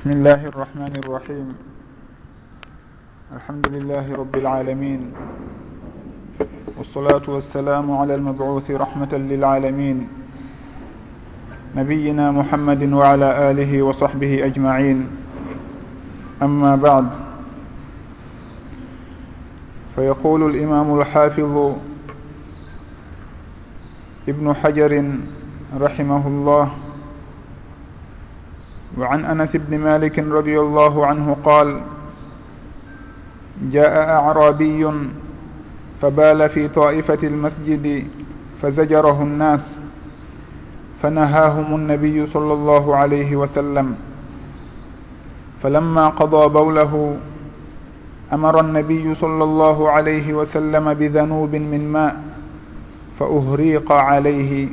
بسم الله الرحمن الرحيم الحمد لله رب العالمين والصلاة والسلام على المبعوث رحمة للعالمين نبينا محمد وعلى آله وصحبه أجمعين أما بعد فيقول الإمام الحافظ ابن حجر رحمه الله وعن أنس بن مالك رضي الله عنه قال جاء أعرابي فبال في طائفة المسجد فزجره الناس فنهاهم النبي صلى الله عليه وسلم. فلما قضى بوله أمر النبي صلى الله عليه وسلم بذنوب من ماء فأهريق عليه.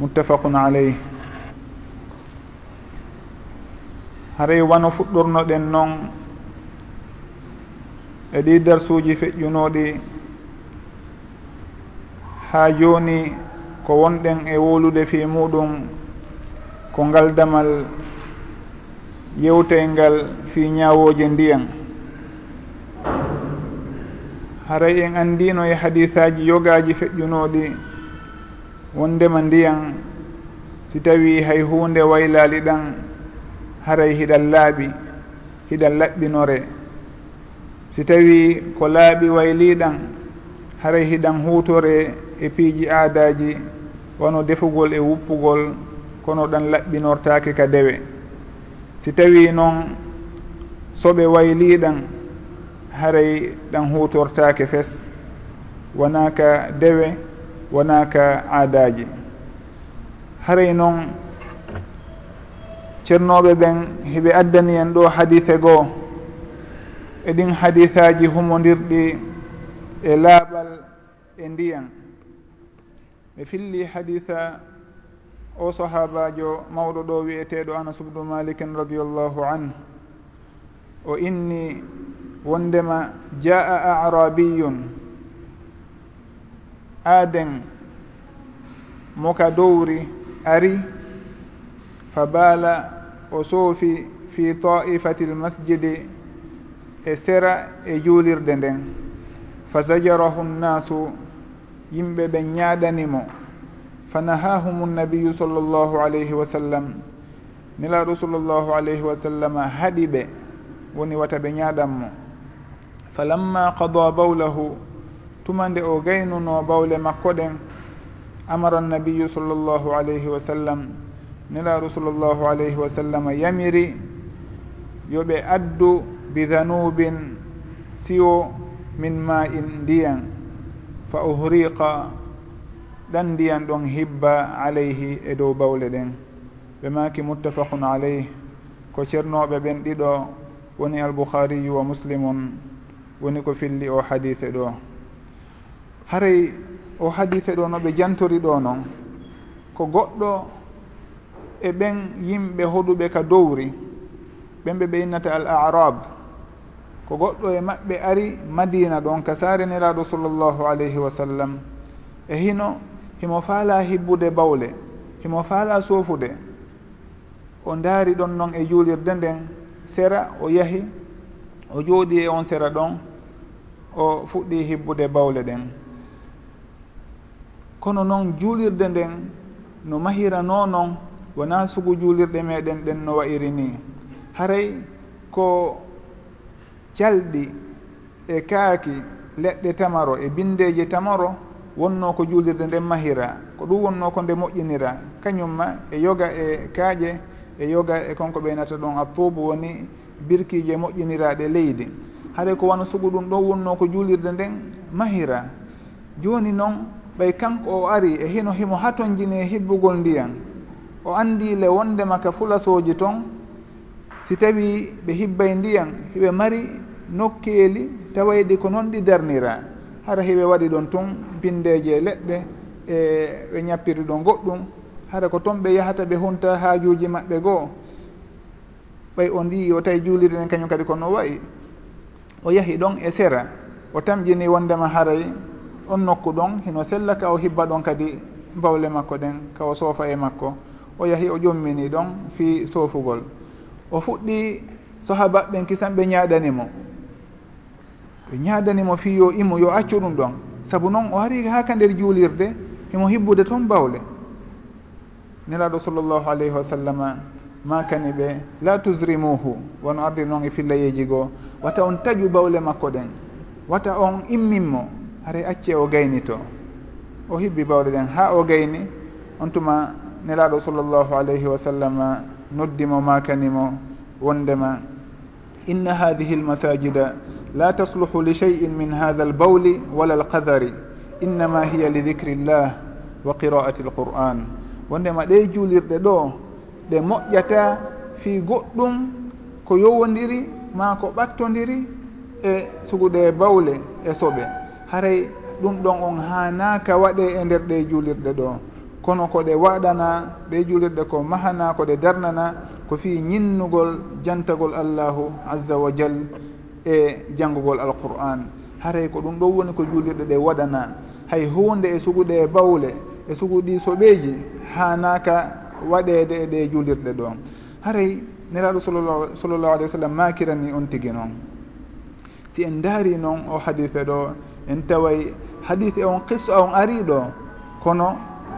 متفق عليه. haray wano fuɗɗorno ɗen noon e ɗi darsuji feƴƴunoɗi ha joni ko wonɗen e wolude fi muɗum ko ngal damal yewteyngal fi ñawoje ndiyan. Haray en andino e hadisaji yogaji feƴƴunoɗi wondema ndiyan si tawi hay hunde waylali ɗan haray hiɗan laaɓi hiɗan laɓɓinore. Si tawi ko laaɓi wayliɗan haray hiɗan hutore e piiji aadaji wono defugol e wuppugol kono ɗan laɓɓinortake ka dewe. Si tawi noon soɓe wayliɗan haray ɗan hutortake fes. Wonaka dewe wonaka aadaji haray noon ceernoɓe ɓen heɓe addani en ɗo hadise goo. Eɗin hadisaji humodirɗi e laaɓal e ndiyan. Ɓe filli hadisa o sahabajo mawɗo ɗo wiyeteɗo anas ubnu malikin radiallahu anhu. O inni wondema jaa arabiyun aaden moka dowri ari fa baala o soofi fi taifati lmasjidi e sera e juulirde nden fa zajarahu nnasu yimɓe ɓen ñaaɗanimo fa nahahum nnabiyu sall llahu alayhi wa sallam nelaɗo sall llahu alayhi wa sallam haɗi ɓe woni wata ɓe ñaaɗanmo fa lamma qada bawlahu tuma nde o gaynuno bawle makko ɗen amara nnabiyu sall llahu alayhi wa sallam nelaaɗo sallllahu alayhi wa sallam yamiri yo ɓe addu bi danubin siwo min ma in ndiyan fa uhriqa ɗan ndiyan ɗon hibba alayhi e dow bawle ɗen. Ɓe maki muttafaqun alayh ko ceernoɓe ɓen ɗiɗo woni albouhariyu wa muslimun woni ko filli o hadise ɗo. Haray o hadise ɗo no ɓe jantori ɗo noon ko goɗɗo e ɓen yimɓe hoɗuɓe ka dowri ɓen ɓe ɓe innata al arab ko goɗɗo e maɓɓe ari madina ɗon ka sareniraɗo sallllahu alayhi wa sallam. E hino himo faala hibbude bawle himo faala soofude o ndaari ɗon noon e juulirde nden sera o yahi o jooɗi e on sera ɗon o fuɗɗi hibbude bawle ɗen kono noon juulirde nden no mahirano noon wona sugu juulirɗe meɗen ɗen no wayiri ni. Haray ko calɗi e kaaki leɗɗe tamaro e bindeji tamaro wonno ko juulirde nden mahira ko ɗum wonno ko nde moƴƴinira. Kañumma e yoga e kaaƴe e yoga e konko ɓeynata ɗon appoobu woni birkiiji moƴƴiniraɗe leydi. Haɗa ko wona sugu ɗum ɗon wonno ko juulirde nden mahira. Joni noon ɓay kanko o ari e hino himo hatonjini e hibbugol ndiyan o andi le wondema ka fulasoji toon si tawi ɓe hibbay ndiyan hiɓe mari nokkeeli tawayɗi ko noon ɗi darnira hara hiɓe waɗi ɗon tun pindeje leɗɗe e ɓe ñappiri ɗon goɗɗum. Hara ko toon ɓe yahata ɓe hunta haajuji maɓɓe goo ɓay o ndi o tawi juuliri nden kañum kadi kono wayi. O yahi ɗon e sera o tamƴini wondema haray on nokku ɗon hino sella ka o hibba ɗon kadi bawle makko ɗen ka o soofa e makko. o yahi o ƴummini ɗon fi soofugol o fuɗɗi sahabaɓen kisan ɓe ñaɗanimo. Ɓe ñadanimo fi yo immo yo accu ɗum ɗon. Saabu noon o ari ha ka nder juulirde himo hibbude toon bawle. Nelaɗo sallllahu alayhi wa sallam makani ɓe la tusrimuhu wono ardi noon e fillayeji goo. Wata on taƴu bawle makko ɗen. Wata on imminmo hare acce o gaynito. O hibbi bawle ɗen ha o gayni on tuma nelaɗo sallllahu alayhi wa sallam noddimo makanimo wondema inna hadihi lmasajida la tasluhu li cheyin min hada albawli wala alqadari innama hiya li dicri llah wa qira'ati alquran. Wondema ɗe juulirɗe ɗo ɗe moƴƴata fi goɗɗum ko yowodiri ma ko ɓattodiri e suguɗe bawle e soɓe. Haray ɗum ɗon on hanaka waɗe e nder ɗe juulirɗe ɗo. kono ko ɗe waɗana ɓe julirɗe ko mahana ko ɗe darnana ko fi ñinnugol jantagol allahu azza wa jal e janngugol alqur'an. Haray ko ɗum ɗon woni ko julirɗe ɗe waɗana. Hay hunde e suguɗe bawle e suguɗi soɓeji hanaka waɗede e ɗe julirɗe ɗo. Haray neraɗo sallllahu alih w sallam makirani on tigi noon. Si en daari noon o hadife ɗo en taway hadife on qissa on ari ɗo. Kono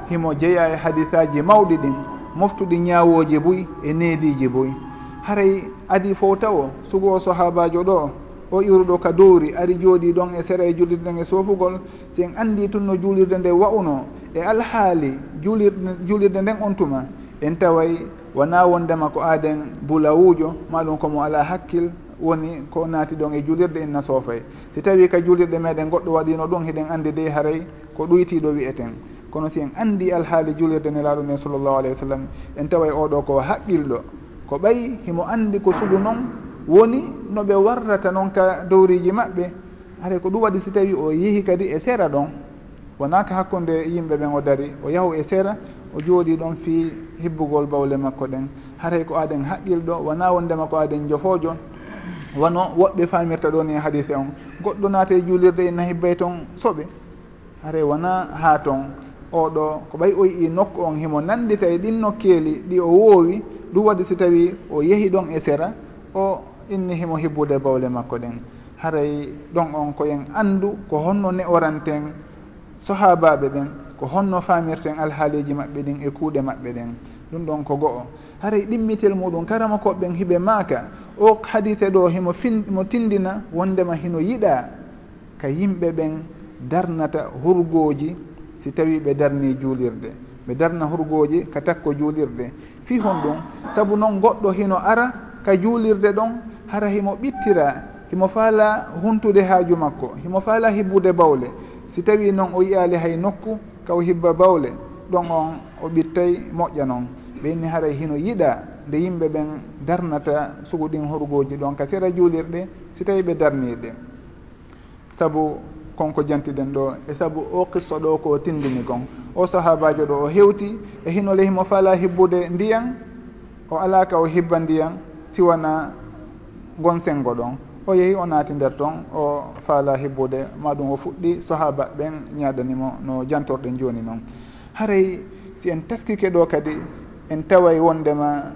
himo jeeya e hadisaji mawɗi ɗin moftuɗi ñawoji boyi e neediji boyi haray adi fof tawo sugo o sahabajo ɗo o iruɗo ka dowri ari jooɗi ɗon e sera e julirde nde soofugol si en anndi tun no julirde nde wa'uno e alhaali julirde julirde nden on tuma. En taway wona wondema ko aaden bulawujo maɗum komo ala hakkil woni ko naati ɗon e julirde inna soofay. Si tawi ka julirɗe meɗen goɗɗo waɗino ɗum hiɗen andi dey haray ko ɗoytiɗo wiyeten kono si en andi alhaali julirde nelaɗo men sallllahu alayhi wa sallam en tawa e oɗo ko haqqilɗo. Ko ɓayi himo andi ko sugu noon woni no ɓe warrata noon ka dowriji maɓɓe. Haɗa ko ɗum waɗi si tawi o yeehi kadi e seera ɗon. Wonaka hakkude yimɓe ɓen o dari o yahu e seera o jooɗi ɗon fi hibbugol bawle makko ɗen. Haray ko aɗen haqqilɗo wona wondema ko aɗen jofoojo. Wono woɓɓe famirta ni e hadise on. Goɗɗo naata e juulirde ina hibbay toon soɓe. Haray wona ha toon oɗo ko ɓay o yii nokku on himo nanɗita e ɗin nokkeeli ɗi o woowi ɗum waɗi si tawi o yehi ɗon e sera o inni himo hibbude bawle makko ɗen. Haray ɗon on koyen anndu ko honno ne'oranten sahabaɓe ɓen ko honno famirten alhaaliji maɓɓe ɗin e kuuɗe maɓɓe ɗen. Ɗum ɗon ko go'o. Haray ɗimmitel muɗum karama koɓɓen hiɓe maaka o hadite ɗo himo fin mo tindina wondema hino yiɗa ka yimɓe ɓen darnata hurgoji si tawi ɓe darni juulirde. Ɓe darna hurgoji ka takko juulirde. Fi hon ɗum saabu noon goɗɗo hino ara ka juulirde ɗon hara himo ɓittira himo faala huntude haaju makko himo faala hibbude bawle. Si tawi noon o yiyaali hay nokku kaw hibba bawle ɗon on o ɓittay moƴƴa noon ɓe inni haray hino yiɗa nde yimɓe ɓen darnata sugu ɗin horgoji ɗon ka sera juulirɗe si tawi ɓe darniɗe saabu konko jantiɗen ɗo. E saabu o qissa ɗo ko tindini kon. O sahabajo ɗo o hewti e hino lehimo fala hibbude ndiyan o alaka o hibba ndiyan siwana gon sengo ɗon. O yeehi o naati nder toon o faala hibbude. Maɗum o fuɗɗi sahaba ɓen ñaɗanimo no jantorɗen joni noon haray si en taskike ɗo kadi en taway wondema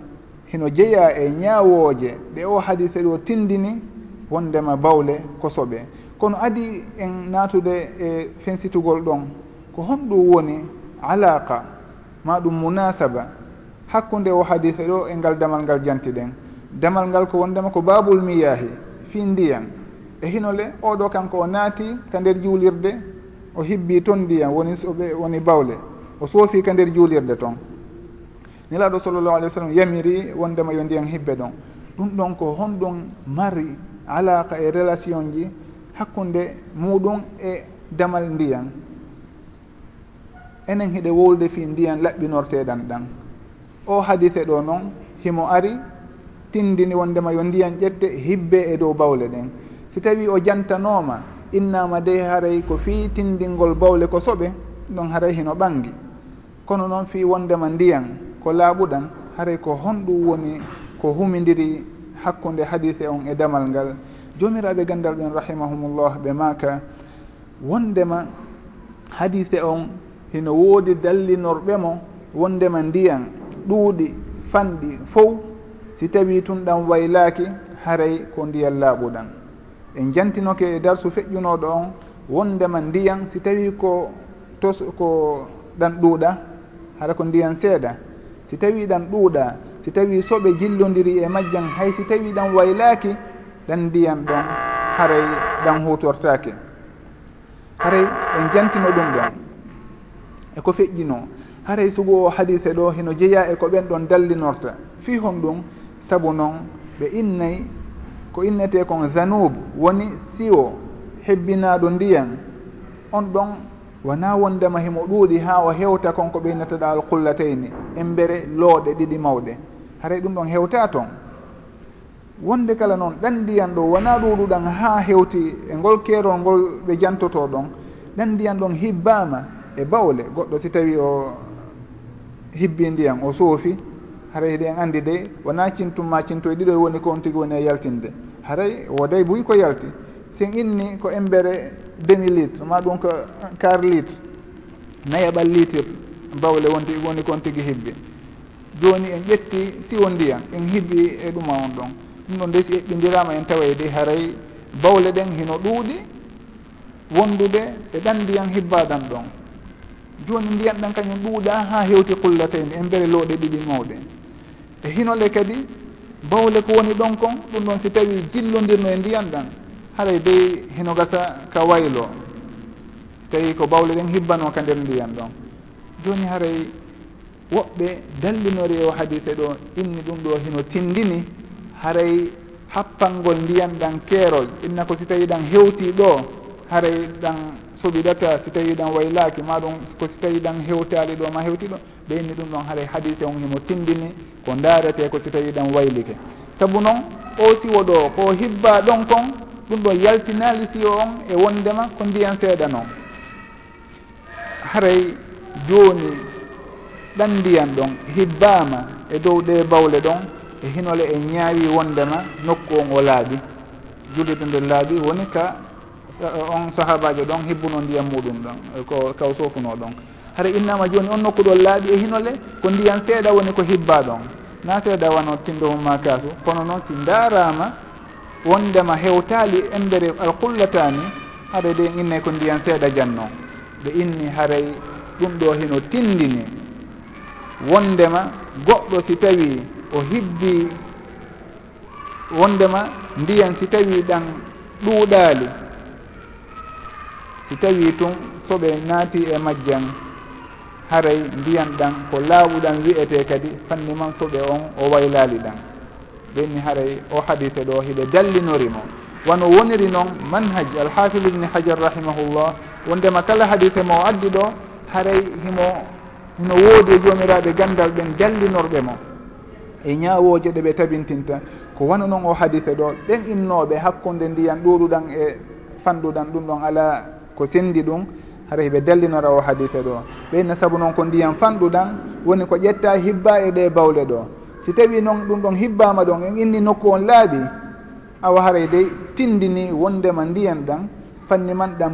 hino jeeya e ñaawooje ɗe o hadise ɗo tindini wondema bawle kosoɓe. kono adi en naatude e fensitugol ɗon ko honɗum woni alaqa ma ɗum munasaba hakkunde o hadise ɗo e ngal damal ngal jantiɗen. Damal ngal ko wondema ko babul miyahi fi ndiyan e hinole oɗo kanko o naati ka nder juulirde o hibbi toon ndiyan woni soɓe woni bawle o soofi ka nder juulirde toon nelaɗo sallllahu alih w sallam yamiri wondema yo ndiyan hibbe ɗon. Ɗum ɗon ko honɗum mari alaqa e relation ji hakkunde muɗum e damal ndiyan. Enen hiɗe wowde fi ndiyan laɓɓinorteɗan ɗan. O hadise ɗo noon himo ari tindini wondema yo ndiyan ƴette hibbe e dow bawle ɗen. Si tawi o jantanoma innama dey haray ko fi tindingol bawle ko soɓe ɗon haray hino ɓangi. Kono noon fi wondema ndiyan ko laaɓuɗan haray ko honɗum woni ko humidiri hakkude hadise on e damal ngal. jomiraɓe gandal ɓen rahimahumullah ɓe maka wondema hadise on hino woodi dallinorɓe mo wondema ndiyan ɗuuɗi fanɗi fof si tawi tun ɗan waylaaki haray ko ndiyan laaɓuɗan en jantinoke e darsu feƴƴunoɗo on wondema ndiyan si tawi ko tos ko ɗan ɗuuɗa hara ko ndiyan seeɗa si tawi ɗan ɗuuɗa si tawi soɓe jillodiri e majjan hay si tawi ɗan waylaaki ɗan ndiyam ɗon haray ɗan hutortake. Haray en jantino ɗum ɗon eko feƴƴino. Haray sugo o hadise ɗo hino jeeya e ko ɓen ɗon dallinorta. Fi hon ɗum saabu noon ɓe innay ko innete kon zanub woni siwo hebbinaɗo ndiyam. On ɗon wona wondema himo ɗuuɗi ha o hewta kon ko ɓeynataɗa alqullatayni embere looɗe ɗiɗi mawɗe. Haray ɗum ɗon hewta toon wonde kala noon ɗan ndiyan ɗo wona ɗuɗuɗan ha hewti e ngol keerol ngol ɓe jantoto ɗon ɗan ndiyan ɗon hibbama e bawle. Goɗɗo si tawi o hibbi ndiyan o soofi haray hiɗen andi de wona cintumma cintoye ɗiɗo e woni ko on tigui woni e yaltinde. Haray woday buy ko yalti sen inni ko embere demi litre ma ɗum ko quart litre nayaɓal litre bawle wonti woni kon tigui hibbi. Joni en ƴetti siwo ndiyan en hibbi e ɗuma on ɗon. ɗum ɗon de si eɓɓidirama en tawa ede haray. Bawle ɗen hino ɗuuɗi wondude e ɗan ndiyan hibbadan ɗon. Joni ndiyan ɗan kañum ɗuuɗa ha hewti qullatayni en mbere looɗe ɗiɗi mawɗe. E hinole kadi bawle ko woni ɗon kon ɗum ɗon si tawi jillodirno e ndiyan ɗan haray dey hino gasa ka waylo. Tawi ko bawle ɗen hibbano ka nder ndiyan ɗon. Joni haray woɓɓe dallinori e o hadise ɗo inni ɗum ɗo hino tindini haray happangol ndiyan ɗan keerol. Inna ko si tawi ɗan hewti ɗo haray ɗan soɓiɗata si tawi ɗan waylaki ma ɗum ko si tawi ɗan hewtali ɗo ma hewti ɗo ɓe inni ɗum ɗon haray hadise on himo tindini ko darete ko si tawi ɗan waylike. Saabu noon o siwo ɗo ko hibba ɗon kon ɗum ɗo yaltinali siwo on e wondema ko ndiyan seeɗa noon. Haray joni ɗan ndiyan ɗon hibbama e dow ɗe bawle ɗon e hinole e ñaawi wondema nokku on o laaɓi julliɗo nder laaɓi woni ka on sahabajo ɗon hibbuno ndiyam muɗum ɗon e ko kaw sofuno ɗon. Hara innama joni on nokku ɗon laaɓi e hinole ko ndiyam seeɗa woni ko hibba ɗon. Na seeɗa wano tindohumma kaasu. Kono noon si darama wondema hewtali embere alqullatani haɗa de inne ko ndiyan seeɗa janno. Ɓe inni haray ɗum ɗo hino tindini. Wondema goɗɗo si tawi o hibbi wondema ndiyan si tawi ɗan ɗuuɗaali. Si tawi tun soɓe naati e majjan haray ndiyan ɗan ko laaɓuɗan wiyete kadi fanni man soɓe on o waylaali ɗan. Ɓenni haray o hadite ɗo hiɓe dallinorimo wano woniri noon manhaj alhafidu ibni hajar rahimahullah wondema kala hadite mo o addi ɗo haray himo hino woodi e joomiraɓe gandal ɓen dallinorɓe mo. e ñawoje ɗe ɓe tabintinta. Ko wano noon o hadise ɗo ɓen innoɓe hakkude ndiyan ɗuɗuɗan e fanɗuɗan ɗum ɗon ala ko sendi ɗum hara hiɓe dallinora o hadise ɗo. Ɓeyna saabu noon ko ndiyan fanɗuɗan woni ko ƴetta hibba e ɗe bawle ɗo. Si tawi noon ɗum ɗon hibbama ɗon en inni nokku on laaɓi awa haray dey tindini wondema ndiyan ɗan fanni man ɗan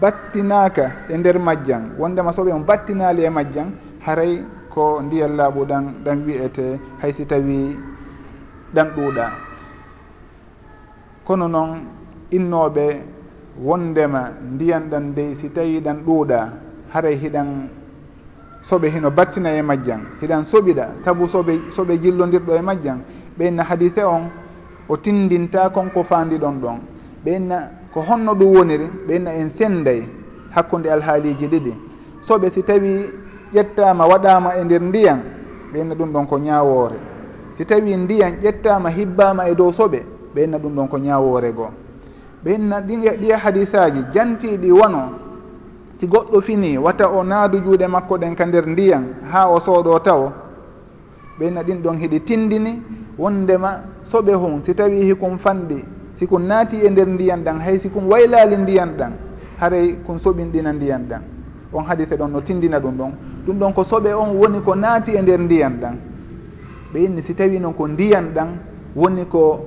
battinaka e nder majjan wondema soɓe on battinali e majjan haray ko ndiyal laaɓuɗan ɗan wiyete haysi tawi ɗan ɗuuɗa. Kono noon innoɓe wondema ndiyan ɗan dey si tawi ɗan ɗuuɗa haray hiɗan soɓe hino battina e majjan hiɗan soɓiɗa saabu soɓe soɓe jillodirɗo e majjan ɓeynna hadise on o tindinta konko faandi ɗon ɗon. Ɓeynna ko honno ɗum woniri ɓeynna en senday hakkude alhaaliji ɗiɗi. Soɓe si tawi ƴettama waɗama e nder ndiyan ɓeynna ɗum ɗon ko ñawore si tawi ndiyan ƴettama hibbama e dow soɓe ɓeynna ɗum ɗon ko ñawore goo. Ɓeynna ɗiya e hadisaji jantiɗi wono si goɗɗo fini wata o naadu juuɗe makko ɗen ka nder ndiyan ha o sooɗo taw ɓeynna ɗin ɗon hiɗi tindini wondema soɓe hon si tawi hikum fanɗi sikum naati e nder ndiyan ɗan hay sikum waylali ndiyan ɗan haray kon soɓinɗina ndiyan ɗan. On hadise ɗon no tindina ɗum ɗon. ɗum ɗon ko soɓe on woni ko naati e nder ndiyan ɗan. Ɓe inni si tawi noon ko ndiyan ɗan woni ko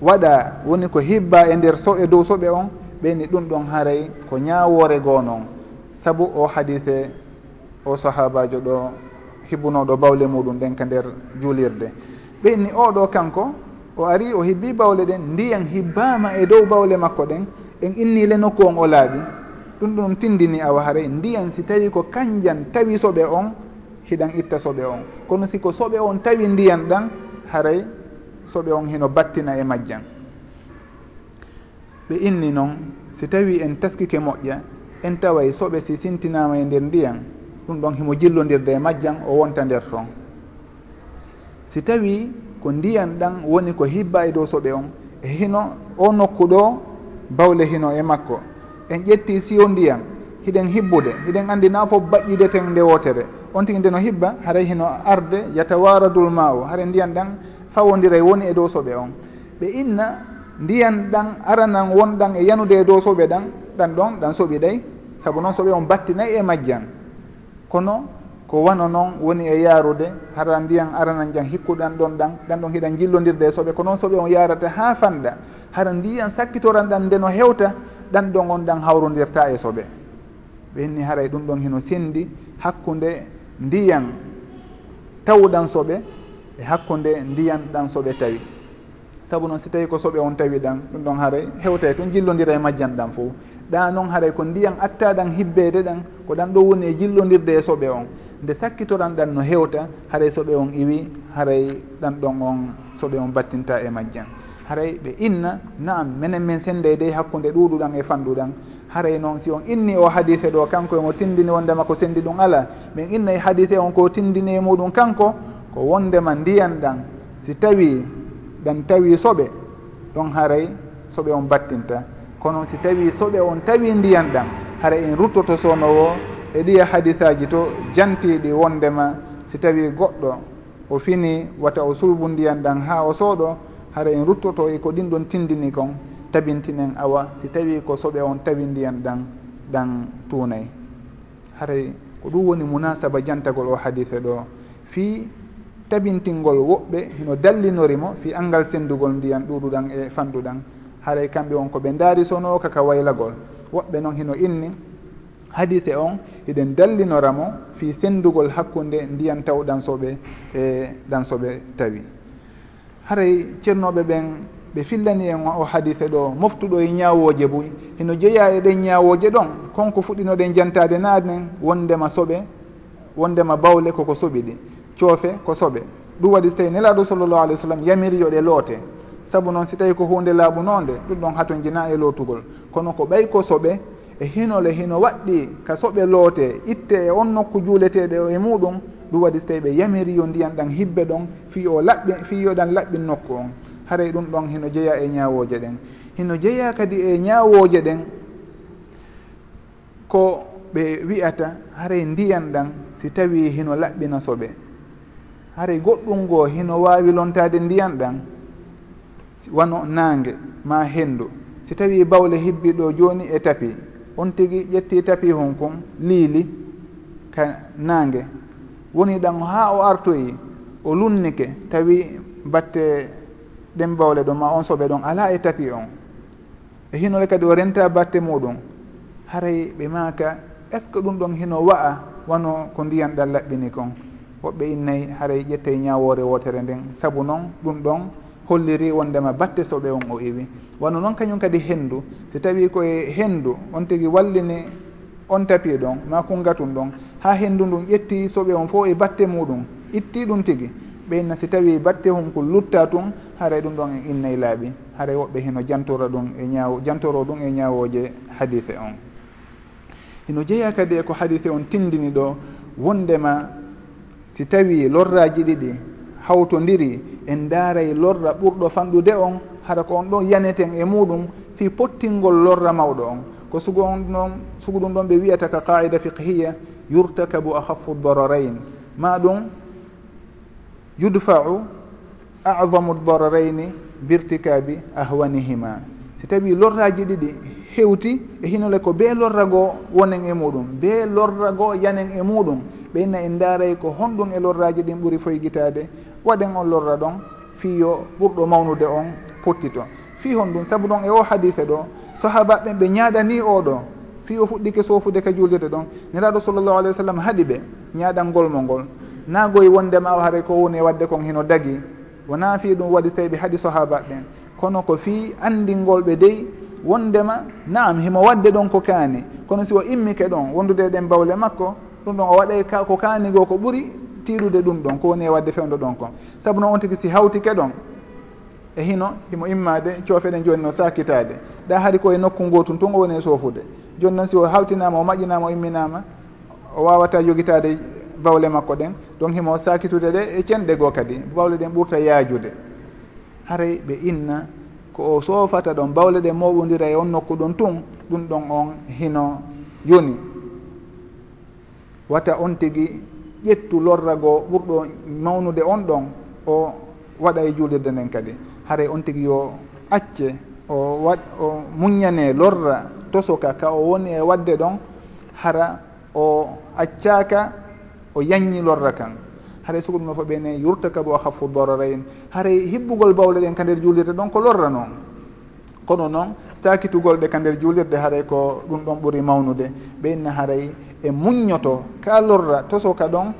waɗa woni ko hibba e nder so e dow soɓe on ɓeni ɗum ɗon haray ko ñawore goo noon. Saabu o hadise o sahabajo ɗo hibbunoɗo bawle muɗum ɗen ka nder juulirde. Ɓenni oɗo kanko o ari o hibbi bawle ɗen ndiyan hibbama e dow bawle makko ɗen en innile nokku on o laaɓi. ɗum ɗum tindini awa haray ndiyan si tawi ko kanjan tawi soɓe on hiɗan itta soɓe on. Kono siko soɓe on tawi ndiyan ɗan haray soɓe on hino battina e majjan. Ɓe inni noon si tawi en taskike moƴƴa en taway soɓe si sintinama e nder ndiyan ɗum ɗon himo jillodirde e majjan o wonta nder toon si tawi ko ndiyan ɗan woni ko hibba e dow soɓe on e hino o nokku ɗo bawle hino e makko. en ƴetti siyo ndiyam hiɗen hibbude hiɗen anndi na fof baƴƴideten ndewotere on tigi nde no hibba haray hino arde yatawaradul ma o hara ndiyan ɗan fawodira woni e dow soɓe on. Ɓe inna ndiyan ɗan aranan wonɗan e yanude e dow soɓe ɗan ɗan ɗon ɗan soɓi ɗay saabu noon soɓe on battinayi e majjan. Kono ko wano noon woni e yaarude hara ndiyan aranan jan hikkuɗan ɗon ɗan ɗan ɗon hiɗan jillodirde e soɓe. Ko noon soɓe on yarata ha fanɗa hara ndiyan sakkitoran ɗan nde no hewta ɗan ɗo gonɗan hawrodirta e soɓe ɓe hinni haray ɗum ɗon hino sendi hakkude ndiyan tawɗan soɓe e hakkude ndiyan ɗan soɓe tawi. Saabu noon si tawi ko soɓe on tawi ɗan ɗum ɗon haray hewtay toon jillodira e majjan ɗan fo ɗa noon haray ko ndiyan attaɗan hibbede ɗan ko ɗan ɗo woni e jillodirde e soɓe on. Nde sakkitoran ɗan no hewta haray soɓe on iwi haray ɗan ɗon on soɓe on battinta e majjan. haray ɓe inna naam minen min sende dey hakkude ɗuɗuɗan e fanduɗan. Haray noon si on inni o hadise ɗo kanko emo tindini wondema ko sendi ɗum ala. Min innayi hadise on ko tindini e muɗum kanko ko wondema ndiyan ɗan. Si tawi ɗan tawi soɓe ɗon haray soɓe on battinta. Kono si tawi soɓe on tawi ndiyan ɗan hara en ruttoto sonowo e ɗiya e hadisaji to jantiɗi wondema si tawi goɗɗo o fini wata o sulbu ndiyan ɗan ha o sooɗo hara en ruttoto e ko ɗin ɗon tindini kon tabintinen awa si tawi ko soɓe on tawi ndiyan ɗan ɗan tuunay. Haray ko ɗum woni munasaba jantagol o hadise ɗo. Fi tabintingol woɓɓe hino dallinorimo fi angal sendugol ndiyan ɗuɗuɗan e fanduɗan. Haray kamɓe on koɓe daari sono kaka waylagol. Woɓɓe noon hino inni hadise on hiɗen dallinoramo fi sendugol hakkude ndiyan tawɗansoɓe e ɗansoɓe tawi. haray ceernoɓe ɓen ɓe fillani en o hadise ɗo moftuɗo e ñawoje bo hino jeeya e ɗen ñawoje ɗon konko fuɗɗinoɗen jantade naanen wondema soɓe wondema bawle koko soɓi ɗi coofe ko soɓe. Ɗum waɗi so tawi nelaɗo sallllahu alih w sallam yamiriyoɗe loote. Saabu noon si tawi ko hunde laaɓunonde ɗum ɗon hatojina e lootugol. Kono ko ɓay ko soɓe e hinole hino waɗɗi ka soɓe loote itte e on nokku juuleteɗe e muɗum ɗum waɗi so tawi ɓe yamiriyo ndiyan ɗan hibbe ɗon fi o laɓɓi fi yoɗan laɓɓin nokku on. Haray ɗum ɗon hino jeeya e ñawoje ɗen. Hino jeeya kadi e ñawoje ɗen ko ɓe wi'ata haray ndiyan ɗan si tawi hino laɓɓina soɓe. Haray goɗɗum ngoo hino waawi lontade ndiyan ɗan wano naange ma henndu. Si tawi bawle hibbi ɗo jooni e tapi on tigi ƴetti tapi hon kon liili ka naange woni ɗan ha o artoyi o lunnike tawi batte ɗen bawle ɗon ma on soɓe ɗon ala e tapi on. E hinole kadi o renta batte muɗum haray ɓe maka est ce que ɗum ɗon hino wa'a wano ko ndiyan ɗan laɓɓini kon? Woɓɓe innayi haray ƴettey ñawore wotere nden. Saabu noon ɗum ɗon holliri wondema batte soɓe on o iwi wano noon kañum kadi henndu. Si tawi koye henndu on tigi wallini on tapi ɗon ma kungatum ɗon. Ha henndu ndun ƴetti soɓe on fof e batte muɗum itti ɗum tigi. Ɓeyna si tawi batte hum ko lutta tun haray ɗum ɗon en innayi laaɓi. Haray woɓɓe heno jantora ɗum e ñaw jantoro ɗum e ñawoje e hadise on. Hino jeeya kadi e ko hadise on tindini ɗo wondema si tawi lorraji ɗiɗi hawtodiri en daaray lorra ɓurɗo fanɗude on hara ko on ɗon yaneten e muɗum fi pottingol lorra mawɗo on. Ko sugu on ɗon sugu ɗum ɗon ɓe wiyata ka qaida fiqhiya yurtakabu ahafu dararain ma ɗum yudfau adamu dararaini birtikabi ahwanihima. Si tawi lorraji ɗiɗi hewti e hinole ko be lorrago wonen e muɗum be lorrago yanen e muɗum ɓeyna en daaray ko honɗum e lorraji ɗin ɓuuri foygitade waɗen on lorra ɗon fiyo ɓurɗo mawnude on potti toon fi hon ɗum saabu ɗon e o hadise ɗo sahabaɓe ɓe ñaaɗani oɗo fi o fuɗɗike sofude ka juulirde ɗon. Niraɗo sallllahu alah wa sallam haaɗi ɓe ñaaɗalngol mo ngol. Naagoye wondema o haray ko woni e wadde kon hino dagi. Wona fi ɗum waɗi so tawi ɓe haaɗi sahabaɓe ɓen. Kono ko fi andingol ɓe dey wondema naam himo wadde ɗon ko kaani. Kono si o immike ɗon wondude e ɗen bawle makko ɗum ɗon o waɗay ko kaanigo ko ɓuri tiiɗude ɗum ɗon ko woni e wadde fewdo ɗon kon. Saabu noon on tigi si hawtike ɗon e hino himo immade coofeɗen joni no sakitade ɗa haari koye nokku ngo tun o woni e soofude. Joni noon si o hawtinama o maƴƴinama o imminama o wawata jogitade bawle makko ɗen donc himo sakitude ɗe e cenɗe goo kadi. Bawle ɗen ɓurta yaajude. Haray ɓe inna ko o soofata ɗon bawle ɗe moɓodira e on nokku ɗon tun ɗum ɗon on hino yoni. Wata on tigi ƴettu lorrago ɓurɗo mawnude on ɗon o waɗa e juulirde nden kadi. Haray on tigi yo acce o wa o muññane lorra tosoka ka o woni e wadde ɗon hara o accaka o yaññi lorra kan. Haray sugo ɗum no fo ɓene yurtaka bo hafu dorarain haray hibbugol bawle ɗen ka nder juulirde ɗon ko lorra noon. Kono noon sakitugol ɗe ka nder juulirde haray ko ɗum ɗon ɓuuri mawnude. Ɓeyna haray e muññoto ka lorra tosoka ɗon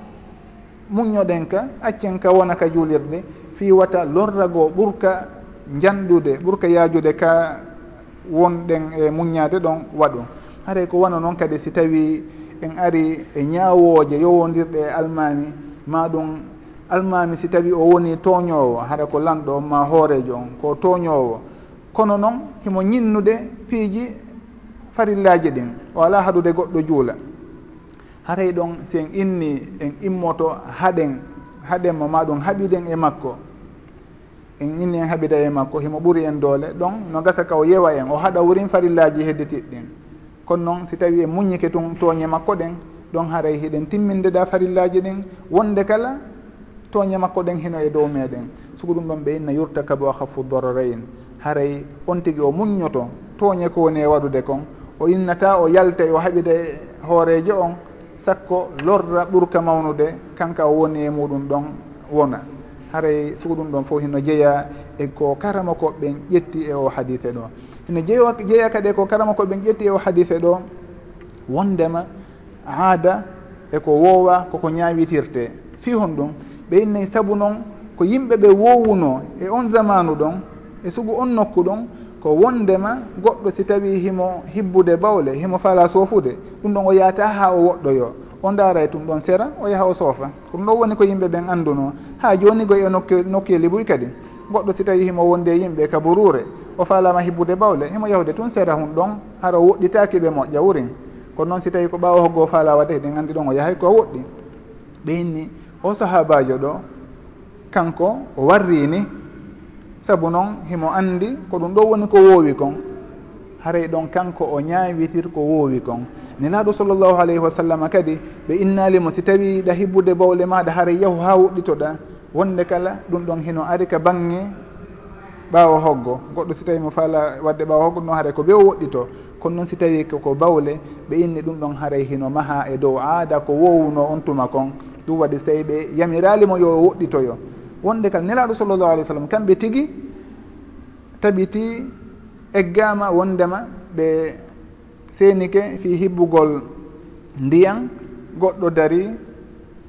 muññoɗen ka accen ka wona ka juulirde fi wata lorrago ɓurka janɗude ɓurka yaajude ka wonɗen e muññade ɗon waɗu. Haray ko wona noon kadi si tawi en ari e ñaawooje yowodirɗe e almami ma ɗum almami si tawi o woni tooñoowo haɗa ko lanɗo ma hoorejo on ko tooñoowo. Kono noon himo ñinnude piiji farillaji ɗin o ala haɗude goɗɗo juula. haray ɗon si en inni en immoto haɗen haɗenmo ma ɗum haɓiɗen e makko. En inni en haɓida e makko himo ɓuri en doole. Ɗon no gasa ka o yewa en o haɗa wurin farillaji hedditiɗɗin kono noon si tawi en muñike tun tooñe makko ɗen ɗon haray hiɗen timmindeɗa farillaji ɗin wonde kala tooñe makko ɗen hino e dow meɗen. Sugo ɗum ɗon ɓe inna yurta kabo a hafu dorrain haray on tigui o muññoto tooñe ko woni e waɗude kon. O innata o yalta o haɓida hoorejo on sakko lorra ɓurka mawnude kanka o woni e muɗum ɗon wona. Haray sugo ɗum ɗon fof hino jeeya e ko karama koɓɓen ƴetti e o hadise ɗo. Hino jeeyo jeeya kadi e ko karama koɓɓen ƴetti e o hadise ɗo wondema aada eko woowa koko ñaawitirte. Fi hon ɗum ɓe innayi sabu noon ko yimɓe ɓe wowuno e on zamanu ɗon e sugu on nokku ɗon ko wondema goɗɗo si tawi himo hibbude bawle himo fala soofude ɗum ɗon o yahata ha o woɗɗoyo o daaray tum ɗon sera o yaha o soofa. Ko ɗum ɗon woni ko yimɓe ɓen annduno ha joni goye nokke nokkeli ɓuy kadi. Goɗɗo si tawi himo wonde yimɓe kaburure o falama hibbude bawle himo yahude tun sera hun ɗon hara o woɗɗitaki ɓe moƴƴa wurin. Kono noon si tawi ko ɓawa hoggo fala wadde heɗen anndi ɗon o yahay ko woɗɗi. Ɓeyni o sahabajo ɗo kanko o warrini saabu noon himo anndi ko ɗum ɗo woni ko woowi kon. Haray ɗon kanko o ñaawitir ko woowi kon. Nenaɗo sallllahu alayhi wa sallam kadi ɓe innalimo si tawi ɗa hibbude bawle maɗa haray yahu ha woɗɗitoɗa wonde kala ɗum ɗon hino ari ka bange ɓaawo hoggo. Goɗɗo si tawi mo faala wadde ɓaawo hoggo ɗum haray ko ɓe o woɗɗito. Kono noon si tawi koko bawle ɓe inni ɗum ɗon haray hino maha e dow aada ko wowuno on tuma kon. Ɗum waɗi so tawi ɓe yamiralimo yo woɗɗitoyo. wonde kal nelaɗo sallllahu alih w sallam kamɓe tigi tabiti eggama wondema ɓe seenike fi hibbugol ndiyan goɗɗo dari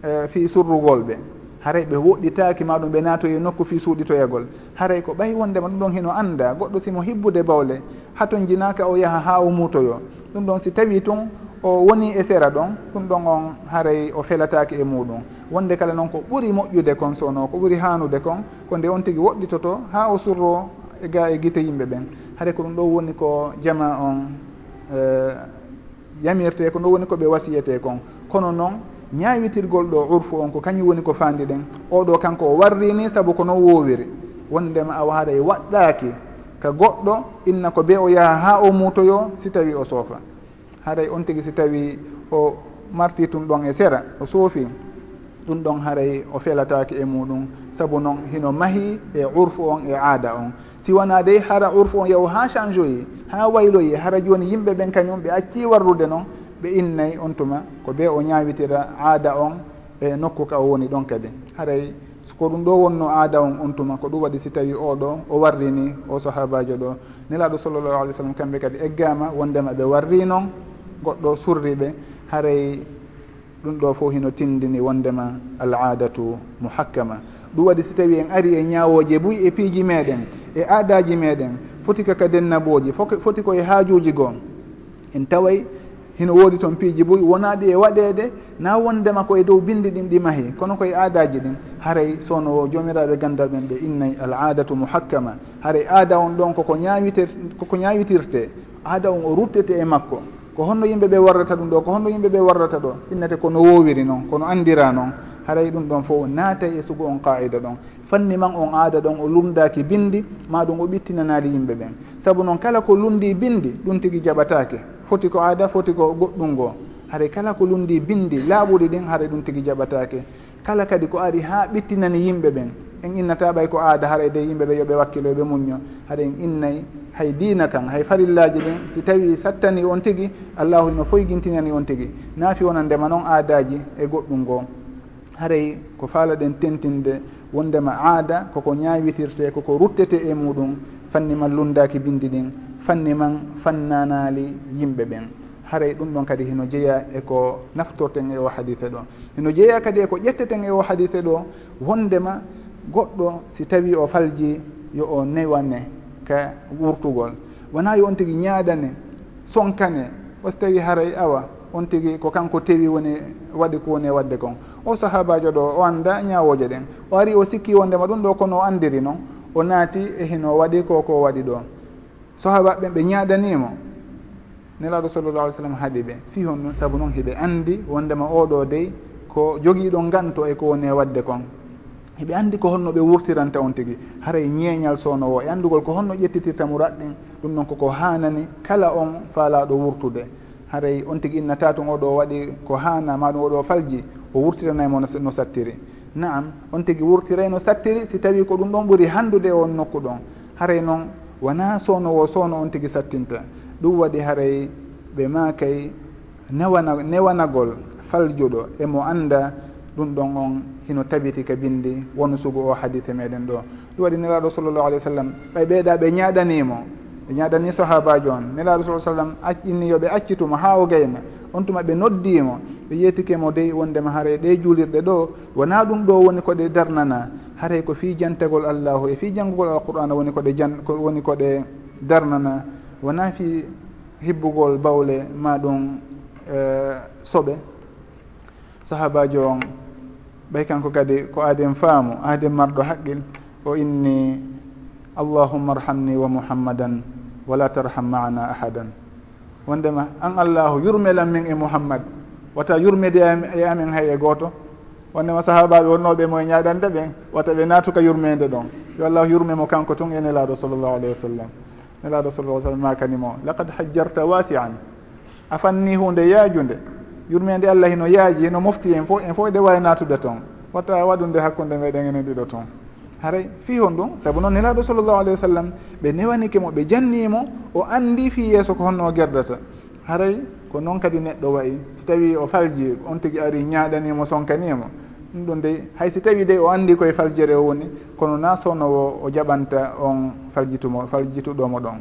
uh, fi surrugol ɓe. Haray ɓe woɗɗitaki maɗum ɓe natoye nokku fi suuɗitoyagol. Haray ko ɓay wondema ɗum ɗon hino anda goɗɗo simo hibbude bawle haton jinaka o yaaha ha o muutoyo. Ɗum ɗon si tawi tun o woni e sera ɗon ɗum ɗon on haray o felataki e muɗum wonde kala noon ko ɓuri moƴƴude kon sono ko ɓuri hanude kon ko nde on tigui woɗɗitoto ha o surro e ga e guite yimɓe ɓen. Haade ko ɗum ɗo woni ko jama on uh, yamirte ko ɗum woni koɓe wasiyete kon. Kono noon ñawitirgol ɗo urfu on ko kañum woni ko fandi ɗen. Oɗo kanko o warrini saabu ko noon wowiri wondema awa waada e waɗɗaki ka goɗɗo inna ko be o yaaha ha o muutoyo si tawi o soofa. Haray on tigui si tawi o marti tum ɗon e sera o soofi. ɗum ɗon haray o felataki e muɗum. Saabu noon hino mahi e urfu on e aada on. Si wona dey hara urfu on yahu ha change oyi ha wayloyi hara joni yimɓe ɓen kañum ɓe acci warrude noon ɓe innayi on tuma ko be o ñawitira aada on e nokku ka o woni ɗon kadi. Haray ko ɗum ɗo wonno aada on on tuma ko ɗum waɗi si tawi oɗo o warrini o sahabajo ɗo. Nelaɗo sallllahu alih w sallam kamɓe kadi eggama wondema ɓe warri noon goɗɗo surriɓe. Haray ɗum ɗo fof hino tindini wondema al adatu muhakkama. Ɗum waɗi si tawi en ari e ñawoje buy e piiji meɗen e aadaji meɗen foti kaka dennaboji foti koye haajuji goo. En taway hino woodi toon piiji buy wona ɗi e waɗede na wondema koye dow bindi ɗin ɗi mahi. Kono koye aadaji ɗin haray sowno jomiraɓe gandal ɓen ɓe innay al adatu muhakkama. Haray aada on ɗon koko ñawitir koko ñawitirte aada on o ruttete e makko. ko honno yimɓe ɓe warrata ɗum ɗo ko honno yimɓe ɓe warrata ɗo innete kono wowiri noon kono andira noon haray ɗum ɗon fof o naata e sugu on qaida ɗon. Fanni man on aada ɗon o lumdaki bindi ma ɗum o ɓittinanali yimɓe ɓen. Saabu noon kala ko lundi bindi ɗum tigui jaɓatake foti ko aada foti ko goɗɗum ngo haray kala ko lundi bindi laaɓuri ɗin haray ɗum tigui jaɓatake kala kadi ko ari ha ɓittinani yimɓe ɓen. en innata ɓay ko aada hara e dey yimɓe ɓe yooɓe wakkilo ɓe muñño haɗa en innayi hay diina kan hay farillaji ɗin. Si tawi sattani on tigui allahu ino foygintinani on tigui naafi wona ndema noon aadaji e goɗɗum goo haray ko faalaɗen tentinde wondema aada koko ñawitirte koko ruttete e muɗum fanni man lundaki bindi ɗin fanni man fannanali yimɓe ɓen. Haray ɗum ɗon kadi hino jeeya eko naftorten e o hadite ɗo. Hino jeeya kadi eko ƴetteten e o hadite ɗo wondema goɗɗo si tawi o falji yo o newane ka wurtugol. Wona yo on tigui ñaadane sonkane o tawi haray awa on tigui ko kanko tewi woni waɗi ko woni e wadde kon. O sahabajo ɗo o anda ñawoje ɗen. O ari o sikki wondema ɗum ɗo kono o andiri noon o naati e hino waɗi ko ko waɗi ɗo. Sahaba ɓen ɓe ñaadanimo nelaɗo sallallah alih sallam haaɗi ɓe. Fi hon ɗum saabu noon hiɓe andi wondema oɗo dey ko joguiɗo ganto e ko woni e wadde kon. eɓe anndi ko honno ɓe wurtiranta on tigi. Haray e ñeeñal sownowo e anndugol ko honno ƴettitirta murat raɗɗin ɗum noon koko haanani. Kala on faalaɗo wurtude. Haray e on tigi innata tun oɗo waɗi ko haana ma ɗum oɗo falji o wurtiranaymo no sattiri. Naam on tigi wurtiray no sattiri si tawi ko ɗum ɗon ɓuri hanndude e on nokku ɗon. Haray noon wona sownowo sowno on tigi sattinta. Ɗum waɗi haray ɓe makay newana newanagol faljuɗo emo annda ɗum ɗon on hino tabiti ka bindi wonu sugu o hadite meɗen ɗo. Ɗum waɗi nelaɗo sallllahu alih w sallam ɓay ɓeeɗa ɓe ñaɗanimo ɓe ñaɗani sahabaji on. Nelaɗo sa sallam inni yoɓe accituma ha o gayna on tuma ɓe noddimo ɓe yettikemo dey wondema haare ɗe juulirɗe ɗo. Wona ɗum ɗo woni koɗe darnana haray ko fi jantagol allahu e fi janngugol alqur'ana woni koɗe jan woni koɗe darnana. Wona fi hibbugol bawle ma ɗum eh, soɓe sahabajo on. ɓay kanko kadi ko aaden faamu aaden marɗo haqqil o inni allahumma arhamni wa muhammadan wala tarham maana ahadan. Wondema an allahu yurmelan min e mouhammad wata yurmede e amen hay e gooto wondema sahabaɓe wonnoɓe moye ñaɗande ɓen wata ɓe natuka yurmede ɗon. Yo allahu yurme mo kanko tun e nelaɗo sallllahu alayhi wa sallam. Nelaɗo sallah sallam makanimo laqad hajjarta wasian a fanni hunde yaajude yurmede allah hino yaaji hino mofti en fof en fof eɗe wawi natude toon. Wata waɗunde hakkude meɗen enen ɗiɗo toon. Haray fi hon ɗum saabu noon nelaɗo sallllahu alayhi wa sallam ɓe newanike mo ɓe jannimo o andi fi yeeso ko honno gerdata. Haray ko noon kadi neɗɗo wayi so tawi o falji on tigui ari ñaɗanimo sonkanimo ɗum ɗon dey hay si tawi de o andi koye faljere o woni kono na sownowo o jaɓanta on faljitumo faljituɗomo ɗon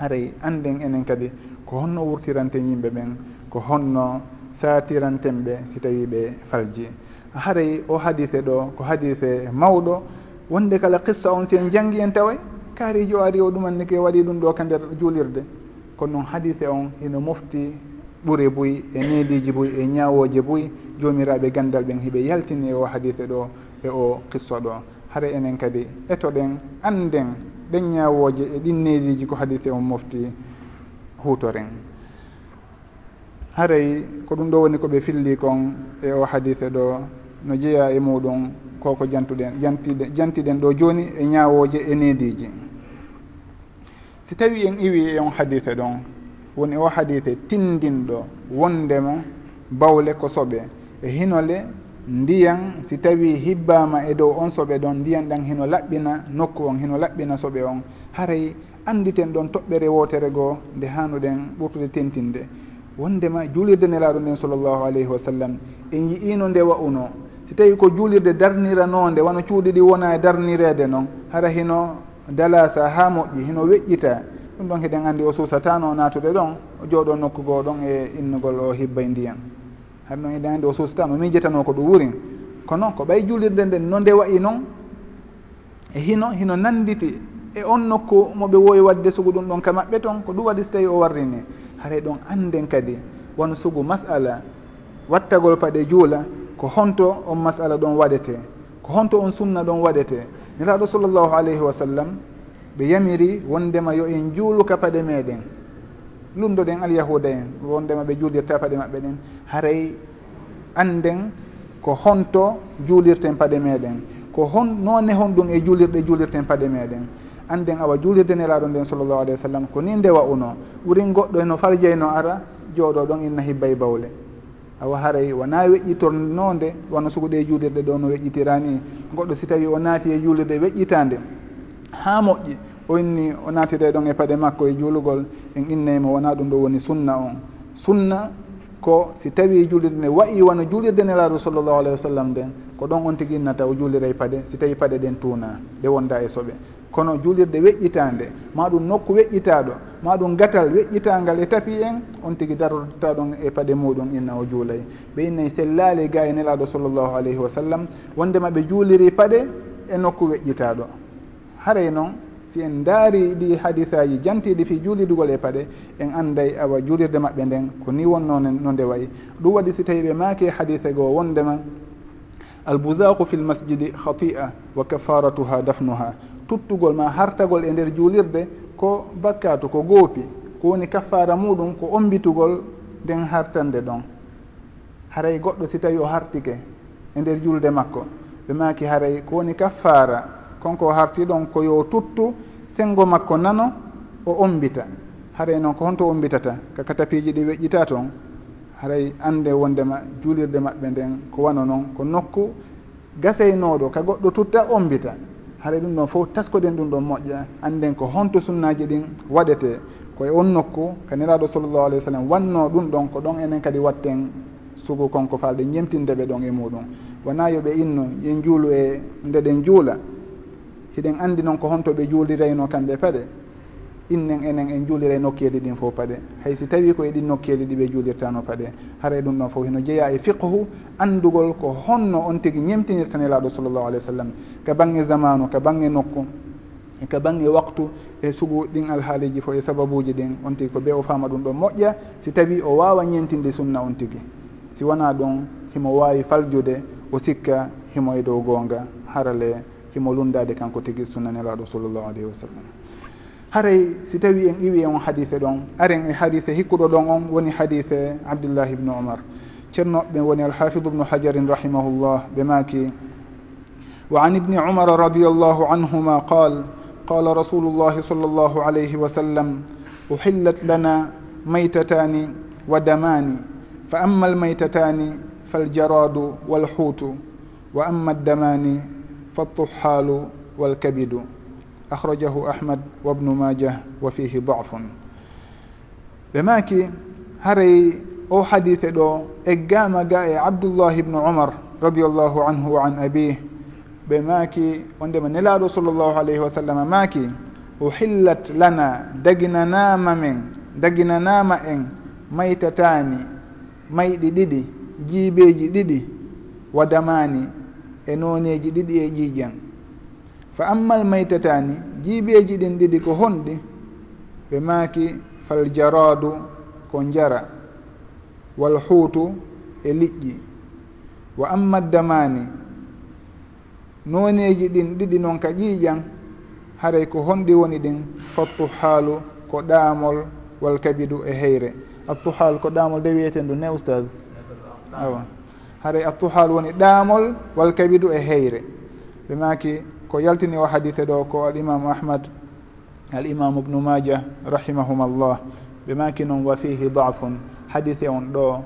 haray anden enen kadi ko honno wurtirante yimɓe ɓen ko honno satiranten ɓe si tawi ɓe falji. Haray o hadise ɗo ko hadise mawɗo wonde kala qissa on si en jangi en taway? Kaarijo o ari o ɗumanni ke waɗi ɗum ɗo ka nder juulirde kono noon hadise on hino mofti ɓure boyi e neediji boyi e ñawoje boyi jomiraɓe gandal ɓen hiɓe yaltini o hadise ɗo e o qissa ɗo. Hara enen kadi etoɗen anden ɗen ñawoje e ɗin neediji ko hadise on mofti hutoren haray ko ɗum ɗo woni ko ɓe filli kon e o hadise ɗo no jeeya e muɗum koko jantuɗen jantiɗen jantiɗen ɗo joni e ñawoje e nediji si tawi en iwi e on hadise ɗon woni o hadise tindinɗo wondemo bawle ko soɓe. E hinole ndiyan si tawi hibbama e dow on soɓe ɗon ndiyan ɗan hino laɓɓina nokku on hino laɓɓina soɓe on. Haray anditen ɗon toɓɓere wotere goo nde hanuɗen ɓurtude tentinde wondema juulirde nelaɗo nden sallllahu alayhi wa sallam en yiino nde wa'uno. Si tawi ko juulirde darniranonde wano cuuɗi ɗi wona e darnirede noon hara hino dalasa ha moƴƴi hino weƴƴita. Ɗum ɗon heɗen andi o suusatano natude ɗon o jooɗo nokku goo ɗon e innugol o hibbay ndiyan har noon eɗen andi o suusatano miijatano ko ɗum wuuri kono ko ɓay juulirde nden no nde wayi noon e hino hino nanditi e on nokku moɓe wowi wadde sugu ɗum ɗon ka maɓɓe toon ko ɗum waɗi so tawi o warrini. haray ɗon anden kadi. Won sugu masala wattagol paɗe juula ko honto on masala ɗon waɗete. Ko honto on sunna ɗon waɗete. Niraɗo sallllahu alayhi wa sallam ɓe yamiri wondema yo en juuluka paɗe meɗen. Lumdoɗen alyahuda en wondema ɓe juulirta paɗe maɓɓe ɗen. Haray anden ko honto juulirten paɗe meɗen. Ko hon none hon ɗum e juulirɗe juulirten paɗe meɗen. anden awa juulirde nelaɗo nden sallllahu alayhi wa sallam ko ni ndewa uno ɓuri goɗɗo no farjeyno ara jooɗo ɗon inna hibbay bawle. Awa haray wona weƴƴitornonde wano suguɗe juulirɗe ɗo no weƴƴitirani goɗɗo si tawi o naati e juulirɗe weƴƴitande ha moƴƴi o inni o naatire ɗon e paɗe makko e juulugol en innaymo wona ɗum ɗo woni sunna on. Sunna ko si tawi juulirde nde wayi wano juulirde nelaɗo sallllahu alayhi wa sallam nden ko ɗon on tigui innata o juulira e paɗe si tawi paɗe ɗen tuuna ɗe wonda e soɓe. kono juulirde weƴƴitande. Ma ɗum nokku weƴƴitaɗo. Ma ɗum gatal weƴƴitangal e tapi en on tigui darorta ɗon e paɗe muɗum inna o juulay. Ɓe innayi sellali ga e nelaɗo sallllahu alayhi wa sallam wondema ɓe juuliri paɗe e nokku weƴƴitaɗo. Haray noon si en daari ɗi hadisaji jantiɗi fi juulidugol e paɗe en anday awa juulirde maɓɓe nden ko ni wonno no nde wayi. Ɗum waɗi si tawi ɓe maaki hadise goo wondema albousaku fi l masjidi khati'a wa kafaratuha dafnuha. tuttugol ma hartagol e nder juulirde ko bakkatu ko goopi ko woni kaffara muɗum ko ombitugol nden hartande ɗon. Haray goɗɗo si tawi o hartike e nder julde makko ɓe maki haray ko woni kaffara konko harti ɗon ko yo tuttu sengo makko nano o ombita. Haray noon ko honto ombitata ka katapiiji ɗi weƴƴita toon haray ande wondema juulirde maɓɓe nden ko wano noon ko nokku gaseynoɗo ka goɗɗo tutta ombita. haɗa ɗum ɗon fof taskoɗen ɗum ɗon moƴƴa anden ko honto sunnaji ɗin waɗete. Koye on nokku ka niraɗo sallllahu alayhi wa sallam wanno ɗum ɗon ko ɗon enen kadi watten sugu konko falɗe ñemtindeɓe ɗon e muɗum. Wona yoɓe inno yen juulu e ndeɗen juula hiɗen andi noon ko honto ɓe juulirayno kamɓe paɗe innen enen en juulira e nokkeeli ɗin fof paɗe. Hay si tawi koye ɗin nokkeeli ɗi ɓe juulirtano paɗe haray ɗum ɗon fof heno jeeya e fiqhu andugol ko honno on tigui ñemtinirtanelaɗo sallllahu alih w sallam. Ka bange zamanu ka bange nokku e ka bange waktu e sugu ɗin alhaaliji fof e sababuji ɗin on tigui ko ɓe o fama ɗum ɗon moƴƴa. Si tawi o wawa ñentinde sunna on tigui si wona ɗon himo wawi faljude o sikka himo e dow gonga harale himo lundade kanko tigui sunnanelaɗo sallllahu alayhi wa sallam. haray si tawi en iwi on hadise ɗon aren e hadise hikkuɗo ɗon on woni hadise abdillahi ibnu omar. Ceernoɓe woni alhafidu bnu hajarin rahimahullah ɓe maki wa an ibni umara radi allahu anhuma qal qala rasulu llahi sall llahu alayhi wa sallam uhillat lana maytatani wa damani fa amma almaytatani faljaradu walhuutu wa amma addamani faltuhalu walkabidu. akhrajahu ahmad wa bnu majah wa fihi dafun. Ɓe maki haray o hadise ɗo eggama ga e abdoullahi ibnu umar radiallahu anhu wa an abih ɓe maaki wondema nelaɗo sallllahu alayhi wa sallam maaki uhillat lana daginanama men daginanama en maytatani mayɗi ɗiɗi jiibeji ɗiɗi wa damani e noneji ɗiɗi e ƴiiƴen fa ammal maytatani jiiɓeeji ɗin ɗiɗi ko honɗi ɓe maaki faljaradu ko njara wal huutu e liƴƴi. Wa amma damani noneji ɗin ɗiɗi noon ka ƴiiƴan haray ko honɗi woni ɗin fattuhalu ko ɗaamol wal kabidu e heyre. Attuhal ko ɗaamol de wiyeten du ne oustad awa. Haray attuhal woni ɗaamol wal kabidu e heyre. Ɓe maaki ko yaltini o hadite ɗo ko alimamu ahmad alimamu ubnu maja rahimahum allah ɓe maki noon wa fihi dafun. Hadise on ɗo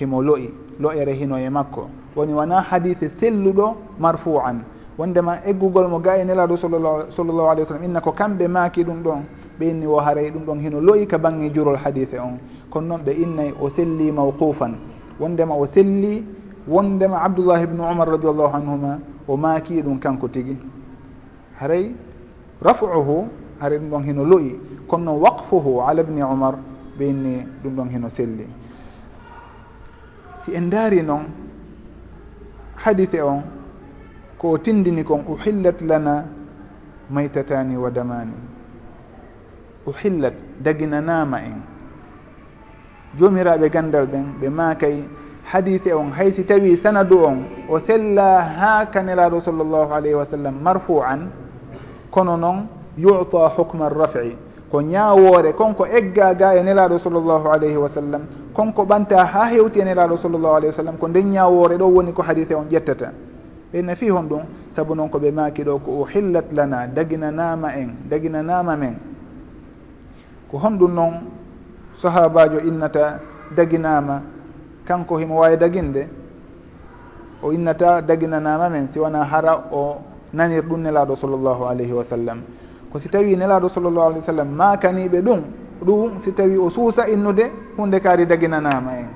himo lo'i lo'ere hino e makko. Woni wona hadise selluɗo marfu an wondema eggugol mo ga e nelaɗo sallllahu alih w sallam inna ko kamɓe maaki ɗum ɗon ɓe inni o haray ɗum ɗon hino lo'i ka bange jurol hadise on. Kono noon ɓe innay o selli mawqufan. Wondema o selli wondema abdoullah ibnu umar radiallahu anhuma o maaki ɗum kanko tigi. haray rafuhu haray ɗum ɗon hino loyi kono noon waqfuhu ala bni umar ɓeyni ɗum ɗon hino selli. Si en daari noon hadise on ko tindini kon uhillat lana maytatani wa damani. Uhillat daginanama en. Jomiraɓe gandal ɓen ɓe makay hadise on haysi tawi sanadu on o sella ha kanelaɗo sallllahu alayhi wa sallam marfu an kono noon yuta hukma rafi ko ñawoore konko egga ga e nelaɗo sallllahu alayhi wa sallam konko ɓanta ha hewti e nelaɗo sallllahu alayhi wa sallam ko nden ñawoore ɗo woni ko hadise on ƴettata. Ɓe fi hon ɗum saabu noon ko ɓe maki ɗo ko uhillat lana daginanama en daginanama men. Ko honɗum noon sahabajo innata daginama kanko himo wawi daginde o innata daginanama men si wona hara o nanir ɗum nelaɗo sallllahu alayhi wa sallam. Ko si tawi nelaɗo sallllahu alih w sallam makaniɓe ɗum ɗum si tawi o suusa innude hunde kaari daginanama en.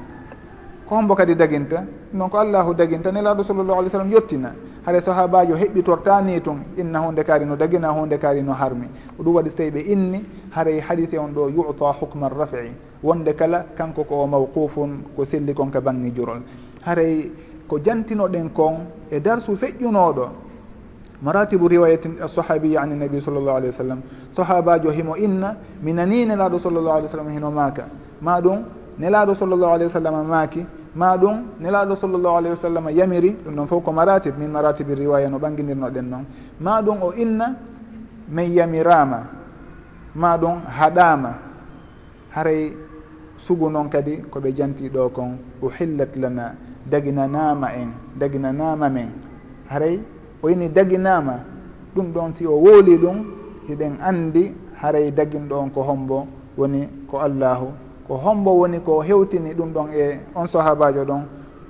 Ko hombo kadi daginta? Non ko allahu daginta nelaɗo sallllahu alih w sallam yettina haɗa sahabajo heɓɓitortani tun inna hunde kaari no dagina hunde kaari no harmi. Ɗum waɗi so tawi ɓe inni haray hadise on ɗo yuta hukma rafi. Wonde kala kanko ko o mawqufun ko selli kon ka bangi jurol. Haray ko jantinoɗen kon e darsu feƴƴunoɗo maratibu riwayati sahabiyi an nabi sall llahu alih wa sallam sahabajo himo inna minani nelaɗo sall llahu alih w sallam hino maaka ma ɗum nelaɗo sall llahu alih wa sallam maaki ma ɗum nelaɗo sall llahu alayhi wa sallam yamiri ɗum ɗon fof ko maratib min maratibi riwaya no ɓangidirnoɗen noon ma ɗum o inna min yamirama ma ɗum haɗama haray sugu noon kadi koɓe janti ɗo kon uhillat lana daginanama en daginanama men haray o yini daginama ɗum ɗon si o wooli ɗum hiɗen andi haray daginɗo on ko hombo woni ko allahu. Ko hombo woni ko hewtini ɗum ɗon e on sahabajo ɗon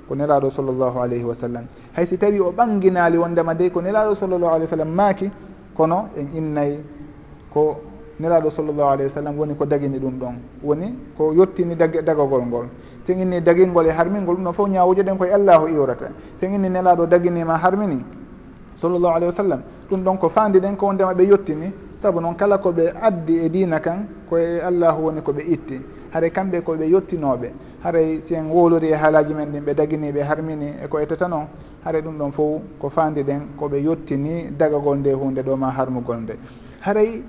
ko nelaɗo sallllahu alayhi wa sallam. Hay si tawi o ɓanginali wondema de ko nelaɗo sallllahu alih wa sallam maaki kono en innayi ko nelaɗo sallllahu alayhi wa sallam woni ko dagini ɗum ɗon woni ko yettini dag dagagol ngol. Sen inni dagilngol e harmingol ɗum ɗon fof ñawuji ɗen koye allahu iwrata. Sen inni nelaɗo daginima harmini sallllahu alayhi wa sallam. Ɗum ɗon ko fandi ɗen ko ndema ɓe yettini saabu noon kala koɓe addi e dina kan koye allahu woni koɓe itti. Haray kamɓe koɓe yettinoɓe haray si en wolori e haalaji men ɗin ɓe daginiɓe harmini e ko etata noon haray ɗum ɗon fof ko fandi ɗen koɓe yettini dagagol nde hunde ɗo ma harmugol nde. Haray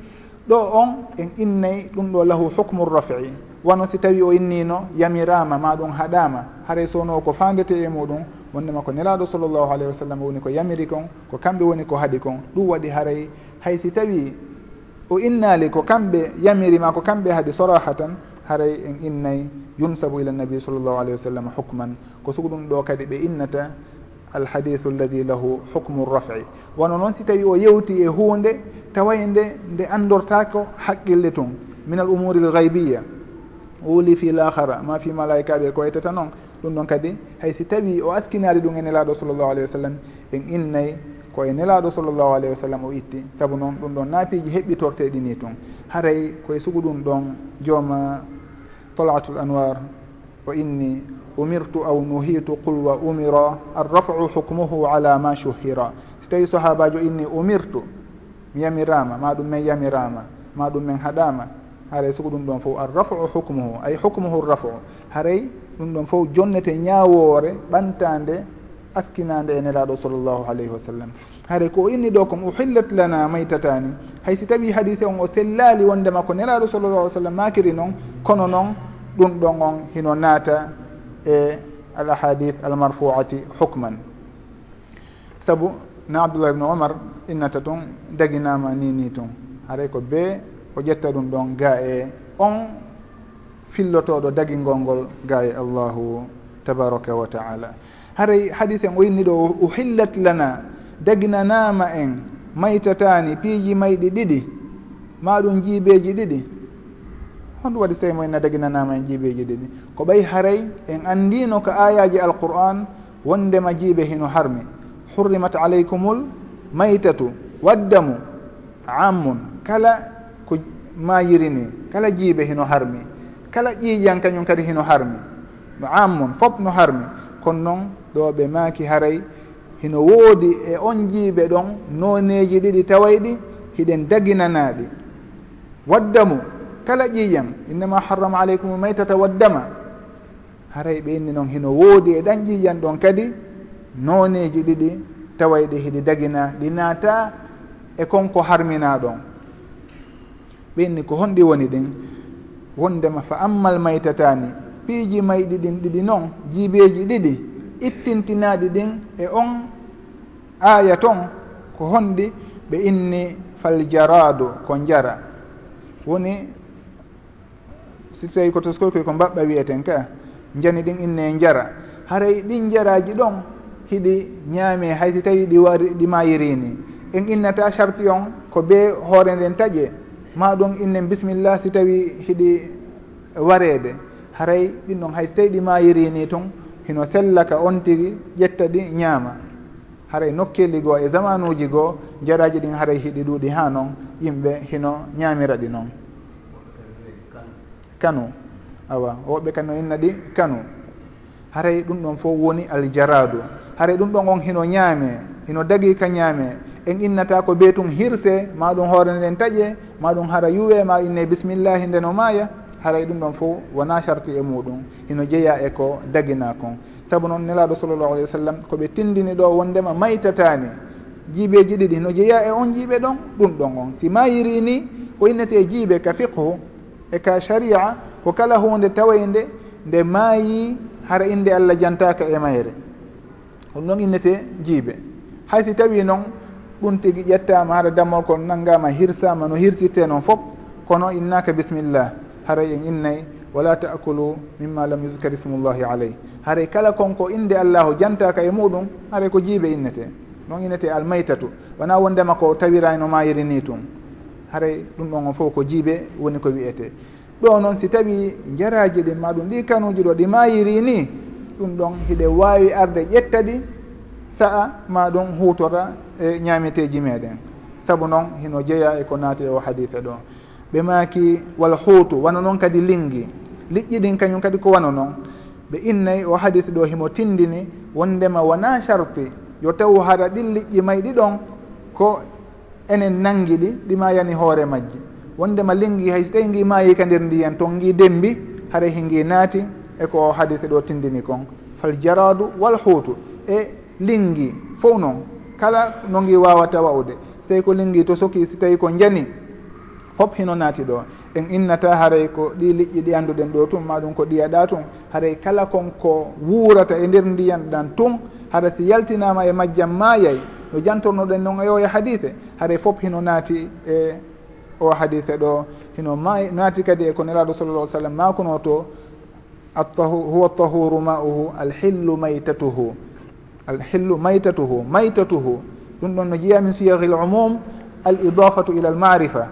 ɗo on en innayi ɗum ɗo lahu hukmu rafi wano si tawi o innino yamirama ma ɗum haɗama haray sowno ko fandete e muɗum wondema ko nelaɗo sallllahu alayhi wa sallam woni ko yamiri kon ko kamɓe woni ko haaɗi kon. Ɗum waɗi haray. Hay si tawi o innali ko kamɓe yamirima ko kamɓe haaɗi sorahatan haray en innay yunsabu ila nabi sallllahu alayhi wa sallam hukman. Ko sugu ɗum ɗo kadi ɓe innata alhadithu alladi lahu hukmu rafi. Wono noon si tawi o yewti e hunde taway nde nde andortako haqqille tun min al umuri l gaybiya wuli fi l ma fi malaikaɓe ko waytata noon. ɗum ɗon kadi hay si tawi o askinari ɗum e nelaɗo sallllahu alayhi wa sallam en innayi koye nelaɗo sallllahu alayhi wa sallam o itti. Saabu noon ɗum ɗon naafiji heɓɓitorteɗi ni tun haray koye sugu ɗum ɗon jooma tolatul anwar o inni umirtu aw nuhitu qul wa umira arrafau hukmuhu ala ma shuhira. Si tawi sahabajo inni umirtu mi yamirama ma ɗum men yamirama ma ɗum men haɗama haray sugu ɗum ɗon fof arrafau hukmuhu ay hukmuhu rafu haray ɗum ɗon fof jonnete ñawoore ɓantande askinande e nelaɗo sallllahu alayhi wa sallam. Haare ko inni ɗo kom uhillat lana maytatani. Hay si tawi hadise on o sellali wondema ko nelaɗo sallllahu alih sallam makiri noon kono noon ɗum ɗon on hino naata e al ahadith al marfuati hukman. Saabu na abdoullah ibne omar innata toon daginama ni ni toon haray ko be o ƴetta ɗum ɗon ga e on fillotoɗo dagingol ngol ga e allahu tabaraka wa taala. Haray hadith en o yinni ɗo uhillat lana daginanama en maytatani piiji mayɗi ɗiɗi maɗum jiibeji ɗiɗi. Honɗum waɗi so tawi moen daginanama en jiibeji ɗiɗi. Ko ɓay haray en andino ko ayaji alqur'an wondema jiibe hino harmi. Hurrimat aleykumul maytatu waddamu ammun. Kala ko mayirini kala jiibe hino harmi. kala ƴiiƴan kañum kadi hino harmi. No ammon fof no harmi. Kono noon ɗo ɓe maaki haray hino woodi e on jiiɓe ɗon noneji ɗiɗi taway ɗi hiɗen daginanaɗi waddamu kala ƴiiƴan innama harrama aleykum maytata waddama haray ɓe inni noon hino woodi e ɗan ƴiiƴan ɗon kadi noneji ɗiɗi taway ɗi hiɗi dagina ɗi naata e konko harmina ɗon. Ɓe inni ko honɗi woni ɗin wondema fa ammal maytatani. Piiji mayɗi ɗin ɗiɗi noon jiibeeji ɗiɗi. Ittintinaɗi ɗin e on aya ton ko honɗi ɓe inni faljaradu ko jara woni si tawi koto skolkoy ko mbaɓɓa wiyeten ka jani ɗin inne jara haray ɗin jaraji ɗon hiɗi ñaame haysi tawi ɗi wari ɗi mayirini en innata charti on ko be hoore nden taƴe. ma ɗum innen bisimillah si tawi hiɗi wareede. Haray ɗin ɗon hay so tawi ɗi mayirini toon hino sellaka on tigi ƴetta ɗi ñaama. Haray nokkelli goo e zamanuji goo jaraji ɗin haray hiɗi ɗuuɗi ha noon yimɓe hino ñaamira ɗi noon. Kanu awa woɓɓe kano inna ɗi kanu. Haray ɗum ɗon fof woni aljaradu haray ɗum ɗon on hino ñaame hino dagi ka ñaame. en innata ko ɓe tun hirse ma ɗum hoore nden taƴe ma ɗum hara yuwe ma inne bisimillahi ndeno maaya haray ɗum ɗon fof wona charti e muɗum hino jeeya e ko dagina kon saabu noon nelaɗo sallllahu alih wa sallam koɓe tindini ɗo wondema maytatani jiiɓeji ɗiɗi hino jeeya e on jiiɓe ɗon ɗum ɗon on. Si mayiri ni ko innete jiiɓe ka fiqhu e ka sharia ko kala hunde tawayde nde maayi hara inde allah jantaka e mayre. Ɗum ɗon innete jiiɓe. Haysi tawi noon ɗum tigi ƴettama haɗa dammol kon nanggama hirsama no hirsirte noon fof kono innaka bisimillah haray en innayi wala taakulu mimma lam yuskar ismullahi aleyh haray kala konko inde allahu jantaka e muɗum haray ko jiibe innete. Ɗon innete almaytatu. Wona wondema ko tawirayno mayiri ni tun haray ɗum ɗon on fof ko jiibe woni ko wiyete ɗo noon si tawi jaraji ɗin maɗum ɗi kanuji ɗo ɗi mayiri ni ɗum ɗon hiɗe wawi arde ƴetta ɗi sa'a ma ɗum hutora e ñameteji meɗen. Saabu noon hino jeeya e ko naati o hadita ɗo. Ɓe maaki wal huutu wano noon kadi lingi. Liƴƴi ɗin kañum kadi ko wano noon. Ɓe innayi o hadis ɗo himo tindini wondema wona charti yo taw hara ɗin liƴƴi may ɗi ɗon ko enen nangi ɗi ɗima yani hoore majji. Wondema lingi hay so tawi ngi maayi ka nder ndiyan ton ngi dembi hara hingi naati eko o hadis ɗo tindini kon. Fal jaradu wal huutu e linggi fof noon kala no ngi wawata wawde so tawi ko linggi to soki so tawi ko jani fop hino naati ɗo. En innata haray ko ɗi liƴƴi ɗi annduɗen ɗo tun maɗum ko ɗiyaɗa tun. Haray kala konko wuurata e nder ndiyan ɗan tun haɗa si yaltinama e majjam maayay no jantornoɗen noon e o e hadise haray fof hino naati e o hadise ɗo. Hino ma naati kadi e ko neraɗo sallallah sallam makuno to huwa tahuru mauhu alhillu maytatuhu. alhillu maytatuhu maytatuhu. Ɗum ɗon no jeeya min siyahil umum al idafatu ila al marifa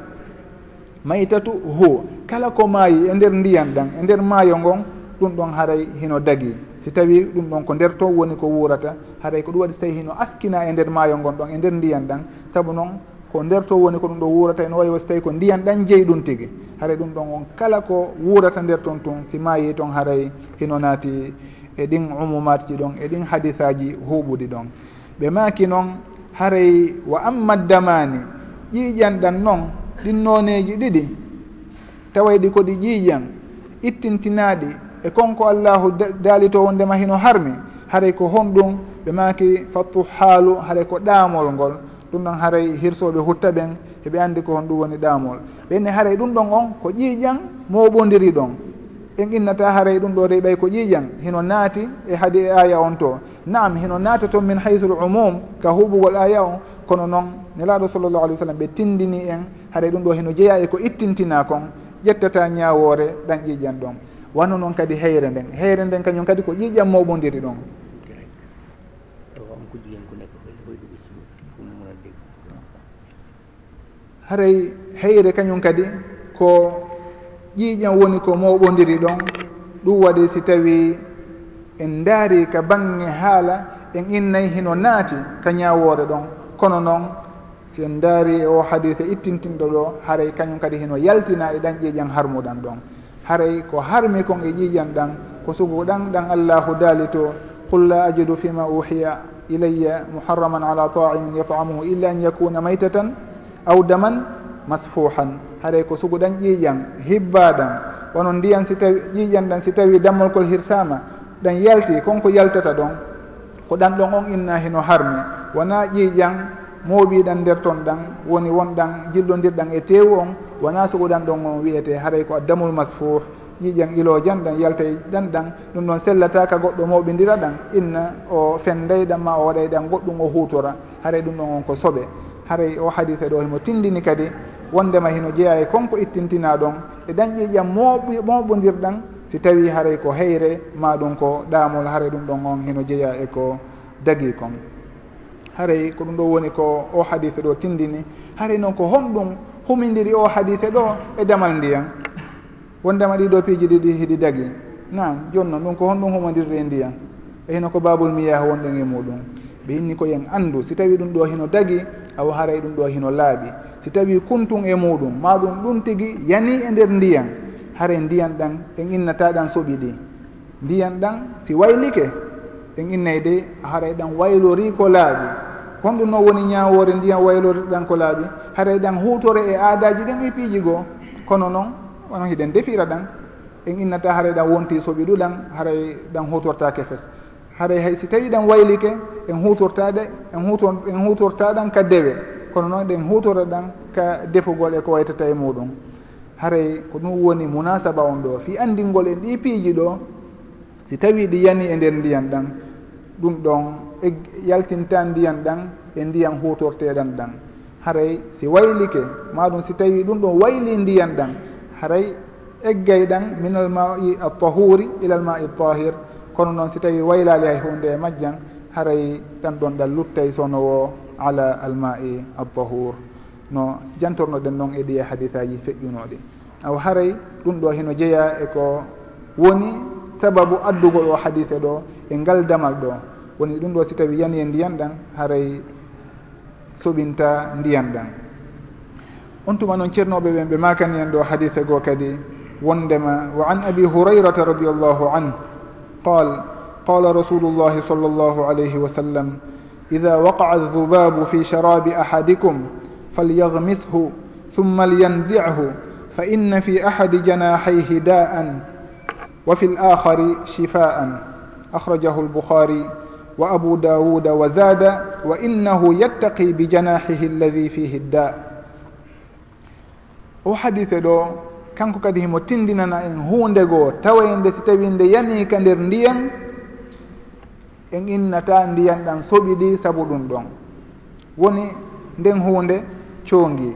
maytatu hu kala ko maayi e nder ndiyan ɗan e nder maayo ngon ɗum ɗon haray hino dagi. Si tawi ɗum ɗon ko nder to woni ko wuurata. Haray ko ɗum waɗi so tawi hino askina e nder maayo ngon ɗon e nder ndiyan ɗan. Saabu noon ko nder to woni ko ɗum ɗo wuurata ene wawi wasi tawi ko ndiyan ɗan jeeyi ɗum tigi. Haray ɗum ɗon on kala ko wuurata nder toon tun si maayi toon haray hino naati e ɗin umumat ji ɗon e ɗin hadisaji huɓuɗi ɗon. Ɓe maki noon haray wa amma damani ƴiiƴanɗan noon ɗin noneji ɗiɗi tawayɗi koɗi ƴiiƴan ittintinaɗi e konko allahu daalito wondema hino harmi haray ko honɗum ɓe maki fattuhalu haray ko ɗamol ngol. Ɗum ɗon haray hirsoɓe hutta ɓen heɓe andi ko hon ɗum woni ɗamol ɓenne haray ɗum ɗon on ko ƴiiƴan moɓodiri ɗon. en innata haray ɗum ɗo rey ɓay ko ƴiiƴan hino naati e haadi e aya on to. Naam hino naata toon min haysul umum ka huɓugol aya on kono noon nelaɗo sallllahu alih w sallam ɓe tindini en haɗa ɗum ɗo heno jeeya e ko ittintina kon ƴettata ñawore ɗan ƴiiƴan ɗon. Wano noon kadi heyre nden. Heyre nden kañum kadi ko ƴiiƴan mawɓodiri ɗon. Haray heyre kañum kadi ko ƴiiƴam woni ko mawɓodiri ɗon. Ɗum waɗi si tawi en daari ka bange haala en innayi hino naati ka ñawore ɗon. Kono noon si en daari o hadise ittintinɗo ɗo haray kañum kadi hino yaltina e ɗan ƴiiƴam harmuɗan ɗon. Haray ko harmi kon e ƴiiƴam ɗan ko sugu ɗan ɗan allahu daali to qul la ajidu fima uhiya ilayya muharraman ala taimin yatamuhu illa an yakuna maytatan aw daman masfuhan haray ko sugu ɗan ƴiiƴan hibbaɗan wono ndiyan si tawi ƴiiƴan ɗan si tawi dammolkol hirsama ɗan yalti konko yaltata ɗon. Ko ɗan ɗon on inna hino harmi. Wona ƴiiƴan mooɓiɗan nder ton ɗan woni wonɗan jillodirɗan e tewu on wona suguɗan ɗon on wiyete haray ko addamul masfuh. Yiƴan ilojan ɗan yalta e ɗan ɗan ɗum ɗon sellataka goɗɗo mooɓidira ɗan. Inna o fendayɗan ma o waɗayɗan goɗɗum o hutora. Haray ɗum ɗon on ko soɓe. Haray o hadise ɗo himo tindini kadi. wondema hino jeeya e konko ittintina ɗon e dañƴiƴam moɓodirɗan si tawi haray ko heyre ma ɗum ko ɗamol haray ɗum ɗon on hino jeeya e ko dagi kon haray ko ɗum ɗo woni ko o hadise ɗo tindini haray noon ko honɗum humidiri o hadise ɗo e damal ndiyan. Wondema ɗiɗo piiji ɗiɗi hiɗi dagi. Nan joni noon ɗum ko honɗum humodirri e ndiyan. E hino ko babol miyaha wonɗen e muɗum. Ɓe inni ko yen anndu si tawi ɗum ɗo hino dagi awa haray ɗum ɗo hino laaɓi. si tawi kuntum e muɗum ma ɗum ɗum tigi yani e nder ndiyan. Hare ndiyan ɗan en innata ɗan soɓi ɗi. Ndiyan ɗan si waylike en innay de haray ɗan waylori ko laaɓi. Honɗum noon woni ñawore ndiyan waylori ɗan ko laaɓi. Haray ɗan hutore e aadaji ɗen e piiji goo. Kono noon onon hiɗen defira ɗan. En innata haray ɗan wonti soɓi ɗuɗan haray ɗan hutortake fes haray hay si tawi ɗan waylike en hutortaɗe en hutor en hutortaɗan ka dewe. kono noon eɗen hutoro ɗan ka defugol e ko waytata e muɗum. Haray ko ɗum woni munasaba on ɗo. Fi andingol en ɗi piiji ɗo si tawi ɗi yani e nder ndiyan ɗan ɗum ɗon e yaltinta ndiyan ɗan e ndiyan hutorteɗan ɗan. Haray si waylike maɗum si tawi ɗum ɗon wayli ndiyan ɗan haray eggay ɗan minal ma'i altahuri ilal ma'i tahir kono noon si tawi waylali hay hunde e majjan haray ɗan ɗon ɗan luttay sonowo ala alma'i aldahur no jantornoɗen noon e ɗi e hadisaji feƴƴunoɗi. Aw haray ɗum ɗo heno jeeya e ko woni sababu addugol o hadise ɗo e ngal damal ɗo. Woni ɗum ɗo si tawi yani e ndiyan ɗan haray soɓinta ndiyan ɗan. On tuma noon ceernoɓe ɓen ɓe makani en ɗo hadise goo kadi wondema wa an abi hurayrata radiallahu an qal qala rasulu llahi sall allahu alayhi wa sallam إذا وقع الذباب في شراب أحدكم فليغمسه ثم لينزعه فإن في أحد جناحيه داء وفي الآخر شفاء. أخرجه البخاري وأبو داود وزاد وإنه يتقي بجناحه الذي فيه الداء. o hadise ɗo kanko kadi himo tindinana en hundego tawa e si tawi nde yani ka nder ndiyan en innata ndiyan ɗan soɓi ɗi saabu ɗum ɗon. Woni nden hunde coongi.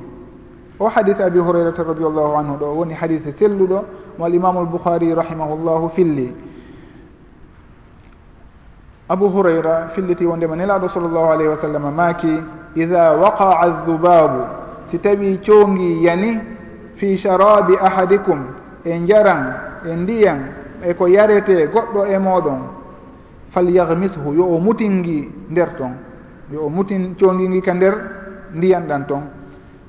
O hadith abi hurairata radiallahu anhu ɗo woni hadith selluɗo mo alimamu albouhari rahimahullahu filli. Abu hurayra filliti wondema nelaɗo sallllahu alayhi wa sallam maaki ida waqaa alzubabu si tawi coongi yani fi sharabi ahadikum e jaran e ndiyan e ko yarete goɗɗo e moɗon falyahmishu yo o mutingi nder ton yo o mutin coongingi ka nder ndiyan ɗan ton.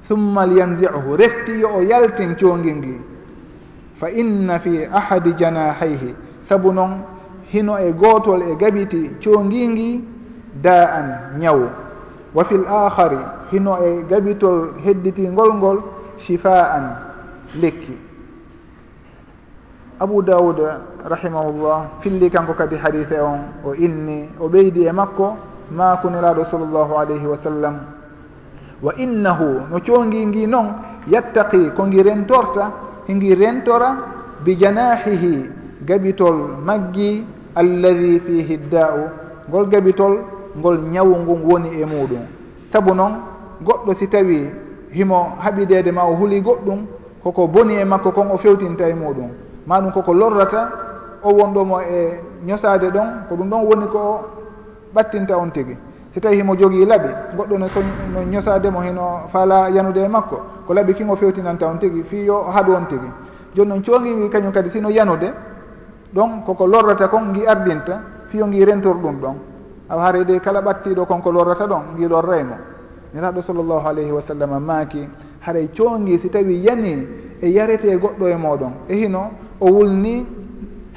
Summa lyanzihu refti yo o yaltin coongingi fa inna fi ahadi janahayhi sabu noon hino e gootol e gabiti coongingi da an ñaw wa fi l ahari hino e gabitol hedditingol ngol chifa an lekki. abou daoud rahimahullah filli kanko kadi hadise on o inni o ɓeydi e makko ma kuniraɗo sallllahu alayhi wa sallam. Wa innahu no coongi ngi noon yattaqi ko ngi rentorta hingi rentora bi janahihi gabitol maggi alladi fihi da'u ngol gabitol ngol ñawu ngun woni e muɗum. Saabu noon goɗɗo si tawi himo haɓidede ma o huuli goɗɗum koko boni e makko kon o fewtinta e muɗum. maɗum koko lorrata o wonɗomo e ñosade ɗon ko ɗum ɗon woni ko o ɓattinta on tigi. Si tawi himo jogii laɓi goɗɗo no no ñosademo heno faala yanude e makko ko laɓi kin o fewtinanta on tigi fi yo haɗu on tigi. Joni noon coongiwi kañum kadi sino yanude ɗon koko lorrata kon ngi ardinta fiyo ngi rentor ɗum ɗon. Awa harede kala ɓattiɗo konko lorrata ɗon ngi lorraymo. Niraɗo sallllahu alayhi wa sallam maaki haray coongi si tawi yani e yarete goɗɗo e moɗon e hino o wulni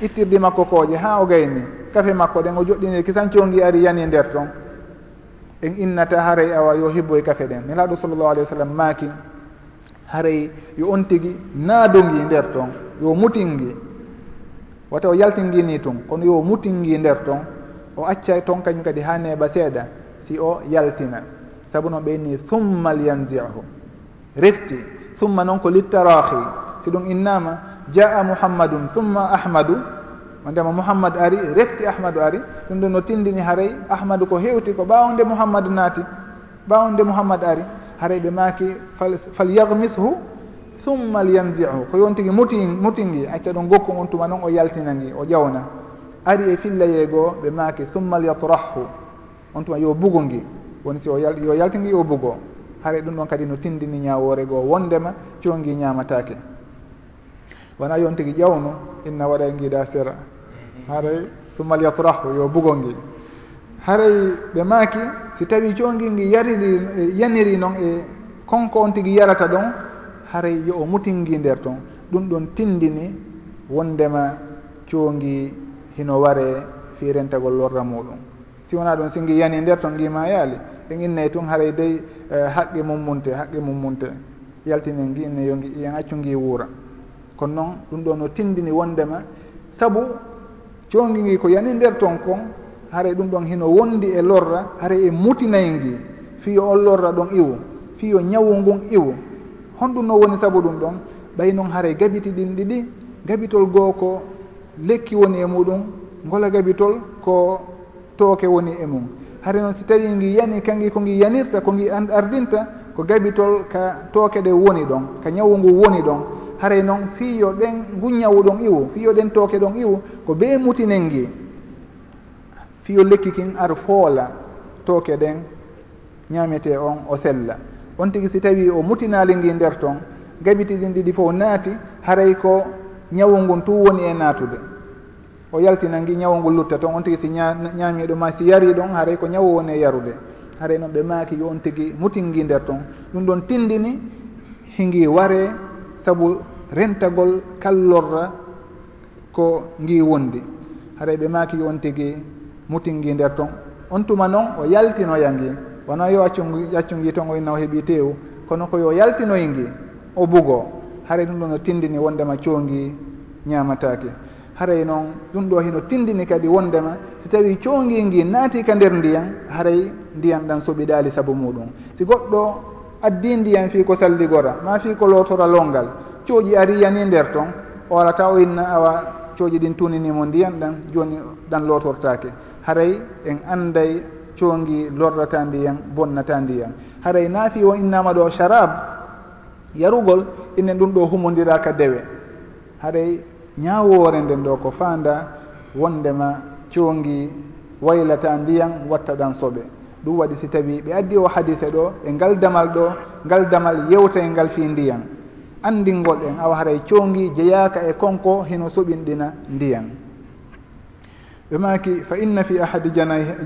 ittirdi makko kooƴe ha o gayni kafe makko ɗen o joɗɗini kisancongi ari yani nder ton. En innata haray awa yo hibboye kafe ɗen. Nelaɗo sallllahu alih wa sallam maaki haray yo on tigui naadongi nder ton yo mutingi. Wata o yaltingini tun kono yo mutingi nder ton o acca toon kañum kadi ha neeɓa seeɗa si o yaltina. Saabu noon ɓeyni summa liyanziahu refti summa noon ko littarahi si ɗum innama jaa mouhammadum thumma ahmadu. Ndema mouhammad ari refti ahmadu ari. Ɗum ɗo no tindini haray. Ahmadu ko hewti ko ɓawde mouhammad naati ɓawde mouhammad ari. Haray ɓe maaki fal yagmishu thumma lyanzihu ko yon tigui muti mutingi. Acca ɗon gokku on tuma noon o yaltinangi o ƴawna ari e fillayeegoo ɓe maaki thumma lyatrahu on tuma yo bugu ngi woni si o yo yaltingi yo bugo. Haray ɗum ɗon kadi no tindini ñawore goo wondema congi ñamatake wona yon tigui ƴewno inna waɗa e guiɗa sera. Haray ɗumal yakrahu yo bugol ngil haray ɓe maaki si tawi jongui ngi yariri e, yaniri noon e konko on tigui yarata ɗon haray yo o mutingi nder toon ɗum ɗon tindini wondema congi hino ware fi rentagol lorra muɗum. Si wona ɗum singi yani nder toon guima yaali en innay tun haray dey e, haqqe mummunte haqqe mummunte yaltinen gi inne yo ngi yen accu ngi wuura. kono noon ɗum ɗo no tindini wondema. Saabu congi ngi ko yani nder toon kon haray ɗum ɗon hino wondi e lorra haray e mutinay ngi fiyo on lorra ɗon iwu fiyo ñawu ngun iwu honɗum no woni saabu ɗum ɗon ɓay noon haray gabiti ɗin ɗiɗi gabitol goo ko lekki woni e muɗum ngola gabitol ko tooke woni e mum. Hare noon si tawi ngi yani kangi ko ngi yanirta ko ngi ardinta ko gabitol ka tooke ɗe woni ɗon ka ñawu ngu woni ɗon. haray noon fiiyo ɗen guññawu ɗon iwu fiiyo ɗen tooke ɗon iwu ko ɓe mutinen ngi fiyo lekki kin ar foola tooke ɗen ñaamete on o sella. On tigi si tawi o mutinali ngi nder toon gabitiɗin ɗiɗi fof naati haray ko ñawu ngun tu woni e naatude. O yaltina ngi ñawu ngu lutta toon on tigi si ñaamiɗo ma si yari ɗon haray ko ñawu woni e yarude. Haray noon ɓe maaki yo on tigi mutin ngi nder toon ɗum ɗon tindini hingi ware saabu rentagol kallorra ko ngi wondi haray ɓe maki on tigi mutingi nder toon on tuma noon o yaltinoya ngi wona yo accungi accungi ton inna o heeɓi tew kono koyo yaltinoy ngi o bugo. Haray ɗum ɗo no tindini wondema coongi ñamatake haray noon ɗum ɗo hino tindini kadi wondema. Si tawi coongi ngi naati ka nder ndiyan haray ndiyan ɗan soɓiɗali saabu muɗum. Si goɗɗo addi ndiyan fi ko salligora ma fi ko lotora longal cooƴi ari yani nder toon o ara o inna awa cooƴi ɗin tuninimo ndiyan ɗan jooni ɗan lotortake haray en anday coongi lorrata ndiyan bonnata ndiyan. Haray naafi o innama ɗo charab yarugol inen ɗum ɗo humodiraka dewe. Haɗay ñawore nden ɗo ko fanda wondema coongi waylata ndiyan watta ɗan soɓe ɗum waɗi si tawi ɓe addi o hadise ɗo e ngal damal ɗo ngal damal yewta e ngal fi ndiyan. andingol en awa haray coongi jeyaka e konko hino soɓinɗina ndiyan ɓe maki fa inna fi ahadi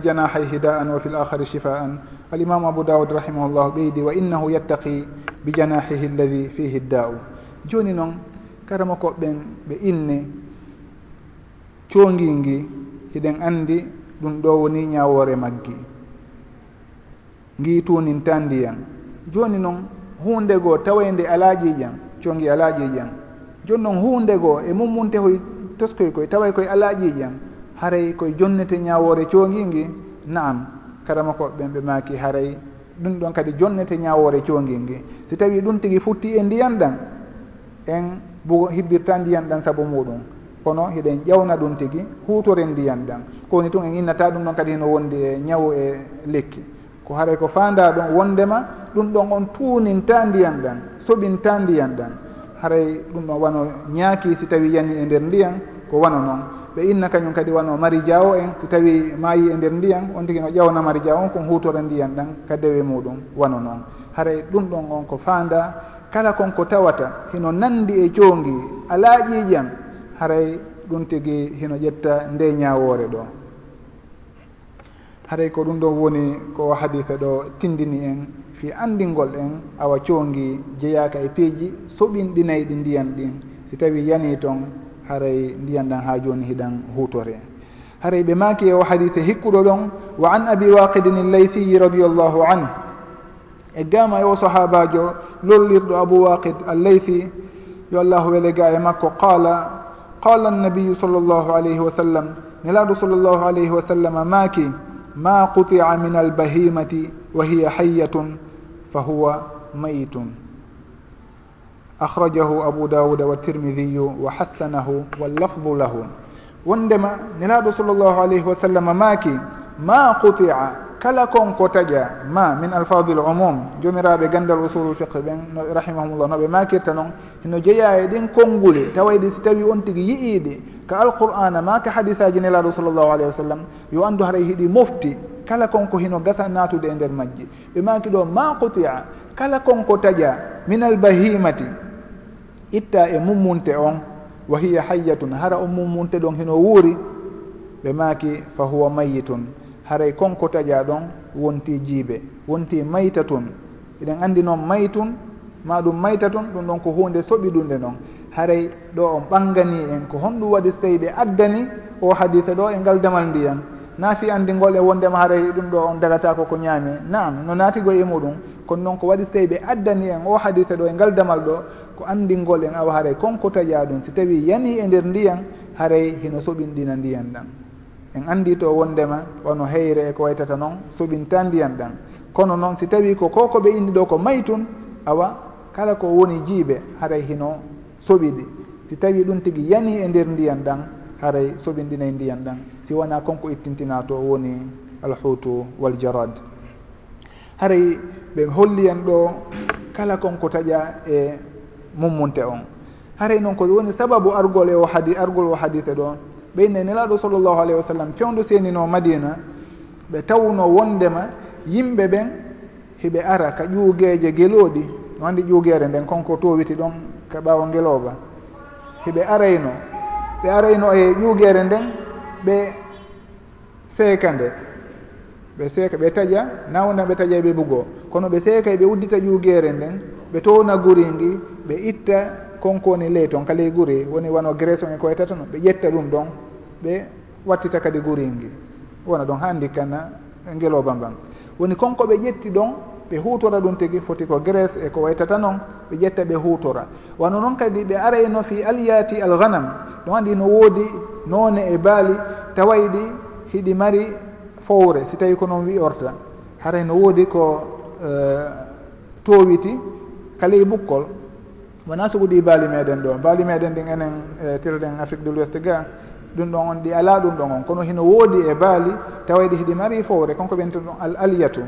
janahay hida'an wa fi l ahari chifa'an alimamu abou daoud rahimahullahu ɓeydi wa innahu yattaqi bi janahihi alladi fihi dda'u. Joni noon karama koɓɓen ɓe inni coongi ngi hiɗen andi ɗum ɗo woni ñawore maggi. Ngi tunintandiyam joni noon hunde goo tawa nde ala congi alaaji en joni noon hundego e, e mummunte hoy toskoy koye taway koye alaaji en haray koye jonnete ñawore coongi ngi naam. Karama koɓɓen ɓe maaki haray. Ɗum ɗon kadi jonnete ñawore coongi ngi si tawi ɗum tigi futti e ndiyan ɗan en bugo hibbirta ndiyan ɗan saabu muɗum. Kono hiɗen ƴawna ɗum tigi hutore ndiyan ɗan. Kowoni tun en innata ɗum ɗon kadi heno wondi e ñawu e lekki. Ko haray ko fanda ɗon wondema ɗum ɗon on tuuninta ndiyan ɗan. soɓinta ndiyan ɗan. Haray ɗum ɗon wano ñaaki si tawi yani e nder ndiyan ko wano noon. Ɓe inna kañum kadi wano marija o en si tawi maayi e nder ndiyan on tigui no ƴawna marija on kon hutore ndiyan ɗan ka dewe muɗum wano noon. Haray ɗum ɗon on ko faanda kala konko tawata hino nandi e coongi ala ƴiiƴam haray ɗum tigui hino ƴetta nde ñawore ɗo. Haray ko ɗum ɗo woni ko haditha ɗo tindini en. fi andingol en awa coongi jeyaka e piiji soɓinɗinayi ɗi ndiyan ɗin. Si tawi yani toon haray ndiyan ɗan ha joni hiɗan hutore haray ɓe maki e o hadise hikkuɗo ɗon wa an abi waqidin illeyfiyi radiallahu anhu. E gama e o sahabajo lollirɗo abou waqid allaythi yo allahu wele ga e makko qala qala annabiyu sall llahu alayhi wa sallam nelaɗo sall llahu alayhi wa sallam maaki ma qutia min albahimati wa hiya hayyatun fa huwa mayitun. Akhrajahu abu dawuda wa tirmidiyu wa hassanahu wallafdu lahu. Wondema nelaɗo sallllahu alayhi wa sallam maaki ma qutia kala konko taƴa ma min alfadil umum jomiraɓe gandal usulul fiqe ɓen rahimahumllah noɓe makirta noon hino jeeya e ɗin konngule tawayde si tawi on tigi yiiɗe ka alqur'ana ma ka hadis aji nelaɗo sallllahu alayhi wa sallam yo anndu haray hiɗi mofti. kala konko hino gasa naatude e nder majji. Ɓe maki ɗo ma qutia kala konko taƴa min albahimati itta e mummunte on wa hiya hayyatun hara o mummunte ɗon hino wuuri. Ɓe maki fa huwa mayitun haray konko taƴa ɗon wonti jiibe wonti mayta tun eɗen andi noon maytun ma ɗum mayta tun ɗum ɗon ko hunde soɓiɗunde noon. Haray ɗo on ɓangani en ko honɗum waɗi so tawi ɓe addani o hadisa ɗo e ngal damal ndiyan. naafi anndingol e wondema haray ɗum ɗo on dagata koko ñaami. Naam no naatigo e muɗum kono noon ko waɗi so tawi ɓe addani en o hadita ɗo e ngal damal ɗo ko anndingol en awa haray. Konko taƴa ɗum si tawi yani e nder ndiyan haray hino soɓinɗina ndiyan ɗan en anndi to wondema wono heyre e ko waytata noon soɓinta ndiyan ɗan kono noon si tawi ko koko ɓe inni ɗo ko may tun awa kala ko woni jiiɓe haray hino soɓiɗi. Si tawi ɗum tigi yani e nder ndiyan ɗan haray soɓinɗinay ndiyan ɗan. Si wona konko ittintina to woni alhutu waljarad haray ɓe holliyan ɗo kala konko taƴa e mummunte on. Haray noon ko woni sababu argol e o hadi argol o hadite ɗo ɓeyne nelaɗo sallllahu alayhi wa sallam fewndu senino madina ɓe tawno wondema yimɓe ɓen hiɓe ara ka ƴuugeje gelooɗi. No andi ƴuugere nden konko towiti ɗon ka ɓaawo ngelooba. Hiɓe arayno ɓe arayno e ƴuuguere nden ɓe seeka nde. Ɓe seeka ɓe taƴa nawna ɓe taƴa ɓe ɓugo kono ɓe seeka ɓe uddita ƴuuguere nden ɓe towna guringi ɓe itta konko woni ley toon kaley guri woni wano graison e koye tata no ɓe ƴetta ɗum ɗon ɓe wattita kadi guringi wona ɗon ha ndikkana ngeloba mban woni konko ɓe ƴetti ɗon ɓe hutora ɗum tigi foti ko grés e ko waytata noon ɓe ƴetta ɓe hutora wano noon kadi ɓe arayno fi alyati alganam ɗum andi no woodi noone e baali tawayɗi hiɗi mari fowre si tawi ko noon wi'orta haray no woodi ko uh, towiti kaley e ɓukkol e wona suguɗi baali meɗen ɗo? Baali meɗen ɗin enen e tirɗen afrique de l'ouest ga ɗum ɗon on ɗi ala ɗum ɗon on. Kono hino woodi e baali tawayɗi hiɗi mari fowre konko ɓen ɗon al aliyatu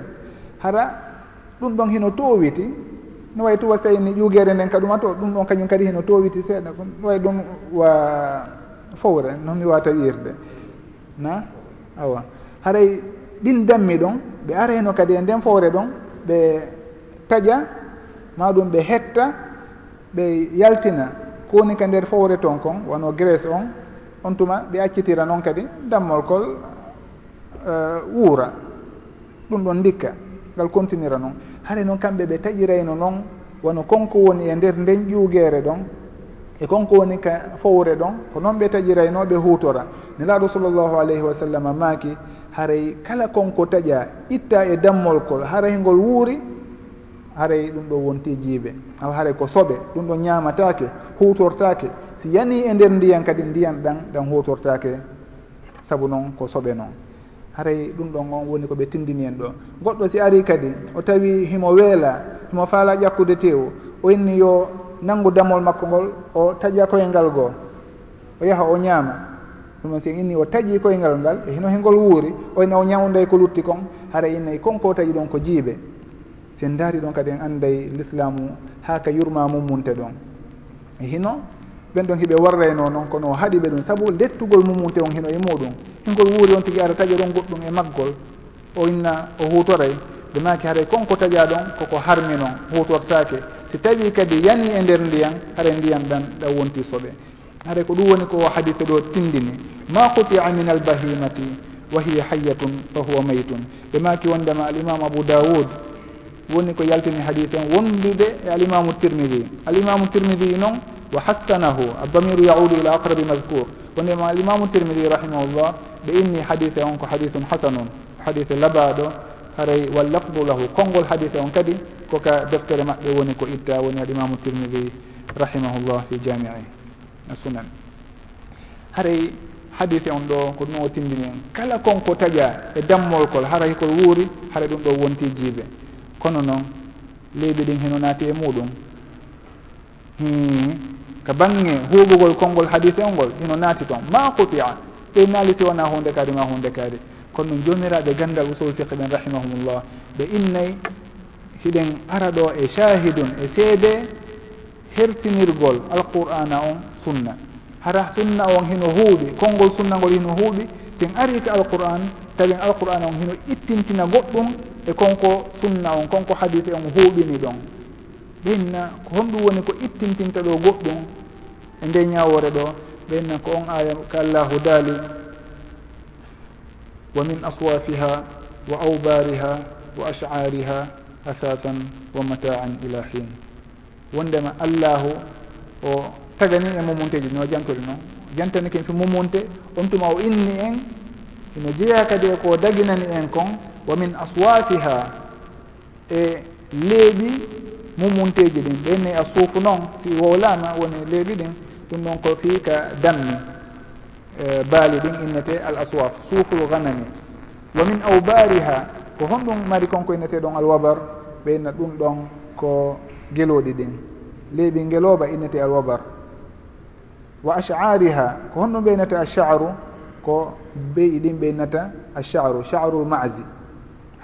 hara ɗum ɗon hino towiti. No wayi tuwa so tawi ni ƴuguere nden ka ɗuma to ɗum ɗon kañum kadi hino towiti seeɗa. No wayi ɗum wa fowre no mi wata wirde na? Awa. Haray ɗin dammi ɗon ɓe ara heno kadi e nden fowre ɗon ɓe taƴa ma ɗum ɓe hetta ɓe yaltina. Kowoni ka nder fowre ton kon wano grace on on tuma ɓe accitira noon kadi dammolkol uh, eh, wuura. Ɗum ɗon ndikka. Ngal continira noon hare noon kamɓe ɓe taƴirayno noon wono konko woni e nder nden ƴuuguere ɗon e konko woni ka fowre ɗon ko noon ɓe taƴirayno ɓe hutora nelaaɗo sallllahu alayhi wa sallam maaki haray kala konko taƴa itta e dammol kol haray ngol wuuri haray ɗum ɗo wonti jiiɓe. Awa haray ko soɓe ɗum ɗo ñaamatake hutortake si yani e nder ndiyan kadi ndiyan ɗan ɗan hutortake saabu noon ko soɓe noon haray ɗum ɗon on woni koɓe tindini en ɗo. Goɗɗo si ari kadi o tawi himo weela himo faala ƴakkude tew o inni yo nanngu damol makko ngol o taƴa koyengal goo. O yaha o ñaama. Ɗum si inni o taƴi koyngal ngal e hino hengol wuuri o oyna o ñawday ko lutti kon haray innayi konko taƴi ɗon ko jiibe sen daari ɗon kadi en anday l'islamu ha ka yurma mummunte ɗon. E hino ɓen ɗon hiɓe warrayno noon kono haɗi ɓe ɗum saabu lettugol mumunte on hino e muɗum. Hingol wuuri on tigui ara taƴa ɗon goɗɗum e maggol o inna o hutoray ɓe maki haray konko taƴa ɗon koko harmi noon hutortake si tawi kadi yani e nder ndiyan haɗa ndiyan ɗan ɗan wonti soɓe. Haɗa ko ɗum woni ko hadise ɗo tindini. Ma qutia min albahimati wa hiya hayyatun fa huwa maytun. Ɓe maki wondema alimamu abou dawoud woni ko yaltini hadise on wondude e alimamu tirmidi alimamu tirmidi noon wa hassanahu addamiru yaudu ila aqrabi madcour wondema alimamu tirmidi rahimahullah ɓe inni hadise on ko hadisum hasanun. Hadise labaɗo haray wallafdu lahu. Konngol hadise on kadi koka deftere maɓɓe woni ko itta woni alimamu tirmidi rahimahullah fi jamii sunan haray hadise on ɗo ko ɗum o tindini en. Kala konko taƴa e dammolkol haray kol wuuri hara ɗum ɗo wonti jiibe. Kono noon leydi ɗin heno naati e muɗum. Hmm. ka bange huɓugol konngol hadise on ngol ino naati toon. Ma kutia ɓe naalisi wona hunde kaari ma hunde kaari kono ɗum jomiraɓe gandal usul fiqe ɓen rahimahumullah. Ɓe innayi hiɗen ara ɗo e shahidun e seede hertinirgol alqur'ana on sunna. Hara sunna on hino huuɓi konngol sunna ngol hino huuɓi sen ari ko alqur'an tawin alqur'ana on hino ittintina goɗɗum e konko sunna on konko hadise on huuɓini ɗon. ɓeynna ko honɗum woni ko ittintinta ɗo goɗɗum e nde ñawore ɗo ɓeynna ko on aya ka allahu daali wa min aswafiha wa aubariha wa ashariha asasan wa mataan ila hin wondema allahu o tagani e mumunteji no jantori noon jantani ken fi mumunte on tuma o inni en ino jeeya kadi e ko daginani en kon wa min aswafiha e leeɓi mumunteji ɗin ɓenni a suufu noon si wowlama woni leeɓi ɗin ɗum ɗon ko fii ka dammi e, baali ɗin innete al aswaf suuful ganami wa min aubariha ko honɗum mari konko innete ɗon alwabar ɓeyna ɗum ɗon ko geloɗi ɗin. Leeɓi ngelooba innete alwabar wa ashariha ko honɗum ɓeynata innata ko beyi ɗin ɓeynata innata asharu sharu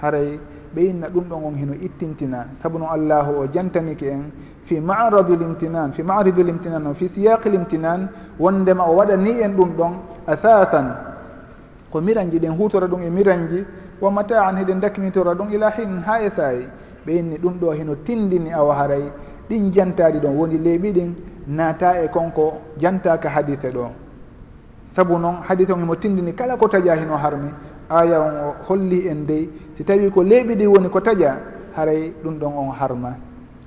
haray ɓeyinna ɗum ɗon on hino ittintina sabu no allahu o jantaniki en fi maradi limtinan fi maridi limtinan o fi siyaqi limtinan wondema o waɗani en ɗum ɗon athatan ko miranji ɗen hutora ɗum e miranji wa mataan heɗen dakmitora ɗum ila hin ha e saayi. Ɓeyinni ɗum ɗo hino tindini awa haray ɗin jantaɗi ɗon woni leeɓi ɗin naata e konko jantaka hadite ɗo. Saabu noon hadite on himo tindini kala ko taƴa hino harmi aya on o holli en dey si tawi ko leeɓi ɗi woni ko taƴa haray ɗum ɗon on harma.